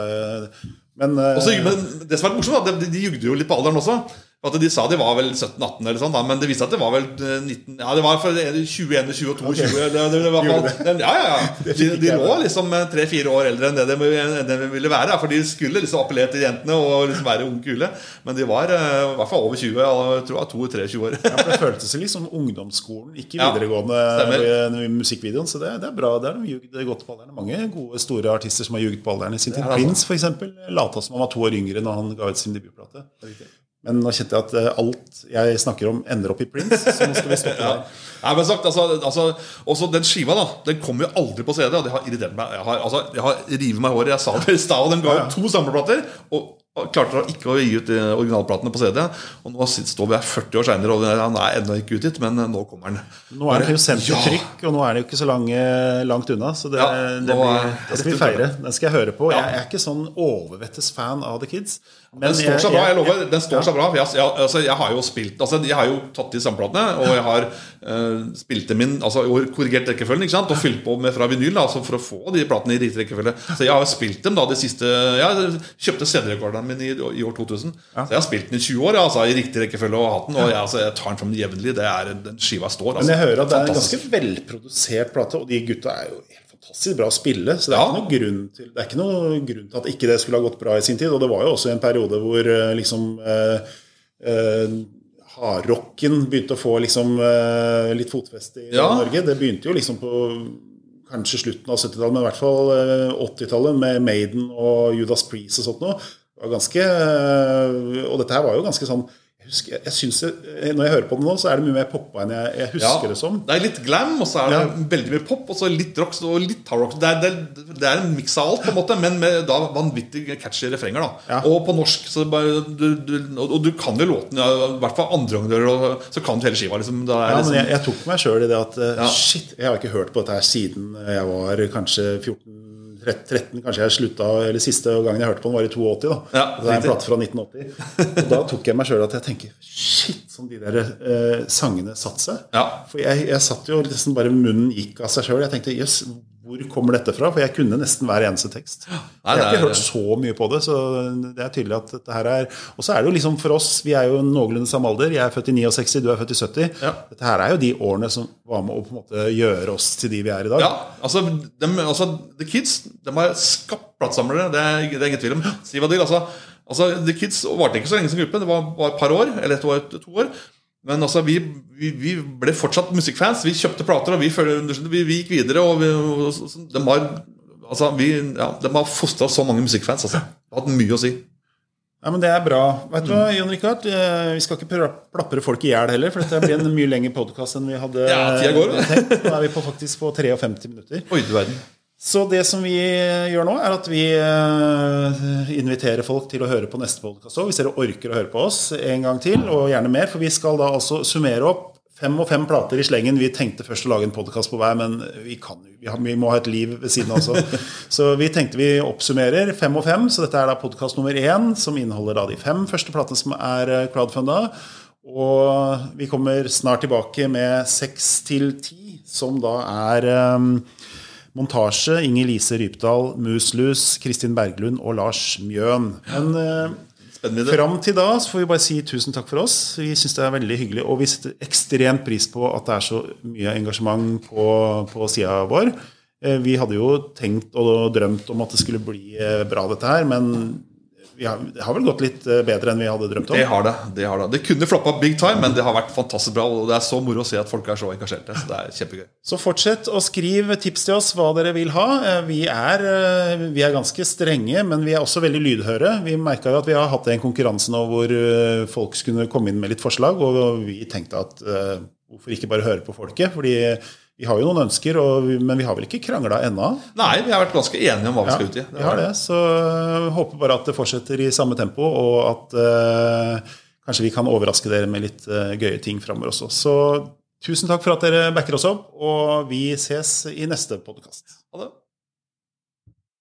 men, også, men, det som er morsomt, de, de jugde jo litt på alderen også. At De sa de var vel 17-18, eller sånn, men det viste at det var vel 19 Ja, det var for 21, 22, okay. 20 det, det, det (laughs) Ja, ja, ja. (laughs) De, de lå liksom tre-fire år eldre enn det de, de, ville være. For de skulle liksom appellere til jentene og liksom være unge kule. Men de var eh, i hvert fall over 20. Jeg tror jeg 22-23 år. ja, for Det føltes liksom ungdomsskolen, ikke videregående ja, i musikkvideoen. Så det, det, er bra. Det er de jugd godt på alderen. Mange gode, store artister som har jugd på alderen i sin tid. Prince, for eksempel, lata som han var to år yngre når han ga ut sin debutplate. Men nå kjente jeg at eh, alt jeg snakker om, ender opp i Prince. Så nå skal vi stoppe (laughs) der. Nei, men sagt, altså, altså, også Den skiva da, den kommer jo aldri på CD, og det har irritert meg. Jeg har, altså, jeg har rivet meg i håret. Jeg sa det i stad, og den ga jo to samleplater. Og klarte ikke å gi ut originalplatene på CD. Og nå står vi her 40 år seinere, og han er ennå ikke utgitt, men eh, nå kommer den. Nå er den jo sendt til trykk, og nå er det jo ikke så lange, langt unna. Så det, ja, det, blir, det skal vi feire. Den skal jeg høre på. Jeg er ikke sånn overvettes fan av The Kids. Den står seg bra, jeg lover. Den står seg bra. Jeg, jeg, altså, jeg, har jo spilt altså, Jeg har jo tatt de samplatene, og jeg har uh, spilt dem inn altså, korrigert rekkefølgen ikke sant? og fylt på med fra vinyl altså, for å få de platene i riktig rekkefølge. Så jeg har spilt dem da de siste Jeg kjøpte CD-rekorderen min i, i, år 2000. Ja. Så jeg har spilt den i 20 år altså, i riktig rekkefølge og hatt den. Og jeg, altså, jeg tar den fram jevnlig. Det er den skiva står. Altså. Men jeg hører at det er en ganske velprodusert plate, og de gutta er jo fantastisk bra å spille. Så det er, ja. noen til, det er ikke noe grunn til at ikke det skulle ha gått bra i sin tid. Og det var jo også en periode hvor eh, liksom eh, eh, hardrocken begynte å få liksom, eh, litt fotfeste i ja. Norge. Det begynte jo liksom på kanskje slutten av 70-tallet, men i hvert fall 80-tallet med Maiden og Judas Priest og sånt noe var ganske eh, Og dette her var jo ganske sånn husker, jeg synes, Når jeg hører på det nå, så er det mye mer poppa enn jeg, jeg husker ja, det som. Det er litt glam, og så er det ja. veldig mye pop, og så litt rock og litt hardrock. Det, det, det, er en miks av alt, på en måte, men med da vanvittig catchy refrenger. da ja. Og på norsk. Så bare, du, du, og du kan jo låten, i hvert fall andre ganger, så kan du hele skiva. Liksom, ja, liksom, men jeg, jeg, tok meg sjøl i det at shit, jeg har ikke hørt på dette her siden jeg var kanskje 14 13 kanskje jeg slutta, eller Siste gangen jeg hørte på den, var i 82. da. Ja, det er en plate fra 1980. Og Da tok jeg meg sjøl at jeg tenker Shit, som de der eh, sangene satte seg. Ja. For jeg, jeg satt jo liksom bare Munnen gikk av seg sjøl. Jeg tenkte jøss, yes, hvor kommer dette fra? For jeg kunne nesten hver eneste tekst. Jeg har ikke hørt så mye på det, så det er tydelig at dette her er Og så er det jo liksom for oss, vi er jo noenlunde samme alder. Jeg er født i 69, du er født i 70. Ja. Dette her er jo de årene som var med å på en måte gjøre oss til de vi er i dag. Ja, altså, de, altså The Kids de har skapt platesamlere, det, det, er ingen tvil om. Si hva de vil. altså, altså, The Kids varte ikke så lenge som gruppe, det var bare et par år, eller et år, to år. Men altså, vi, vi, vi, ble fortsatt musikkfans. Vi kjøpte plater, og vi, vi, vi gikk videre. Og de har, altså, ja, de har fostra så mange musikkfans. Altså. Det har hatt mye å si. Ja, men Det er bra. Vet du hva, Jon Rikard? Eh, vi skal ikke plapre folk i hjel heller, for dette blir en mye lengre podkast enn vi hadde ja, tenkt. Nå er vi på, faktisk på 53 minutter. Oi, du verden. Så det som vi gjør nå, er at vi eh, inviterer folk til å høre på neste podkast òg. Hvis dere orker å høre på oss en gang til, og gjerne mer. For vi skal da altså summere opp fem og fem plater i slengen. Vi tenkte først å lage en podkast på hver, men vi, kan, vi, må ha et liv ved siden også. (laughs) Så vi tenkte vi oppsummerer fem og fem. Så dette er da podkast nummer én, som inneholder da de fem første platene som er eh, crowdfunda. Og vi kommer snart tilbake med seks til ti, som da er Montasje Inger Lise Rypdal, Muslus, Kristin Berglund og Lars Mjøen. Men eh, fram til da så får vi bare si tusen takk for oss. Vi syns det er veldig hyggelig, og vi setter ekstremt pris på at det er så mye engasjement på, på sida vår. Eh, vi hadde jo tenkt og drømt om at det skulle bli eh, bra, dette her, men vi har, det har vel gått litt eh, bedre enn vi hadde drømt om. Det har det. Det har det Det kunne floppa big time, men det har vært fantastisk bra. Og det er så moro å se at folk er så engasjerte. Så det er kjempegøy. Så fortsett å skrive tips til oss hva dere vil ha. Eh, Vi er, eh, vi er ganske strenge, men vi er også veldig lydhøre. Vi merka jo at vi har hatt en konkurranse nå hvor folk skulle komme inn med litt forslag, og vi tenkte at hvorfor ikke bare høre på folket? Fordi vi har jo noen ønsker, vi- men vi har vel ikke krangla ennå? Nei, vi har vært ganske enige om hva vi skal ut i. vi har det, så jeg håper bare at det fortsetter i samme tempo, og at eh, kanskje vi kan overraske dere med litt eh, gøye ting framover også. Så tusen takk for at dere backer oss opp, og vi ses i neste podkast. Ha det.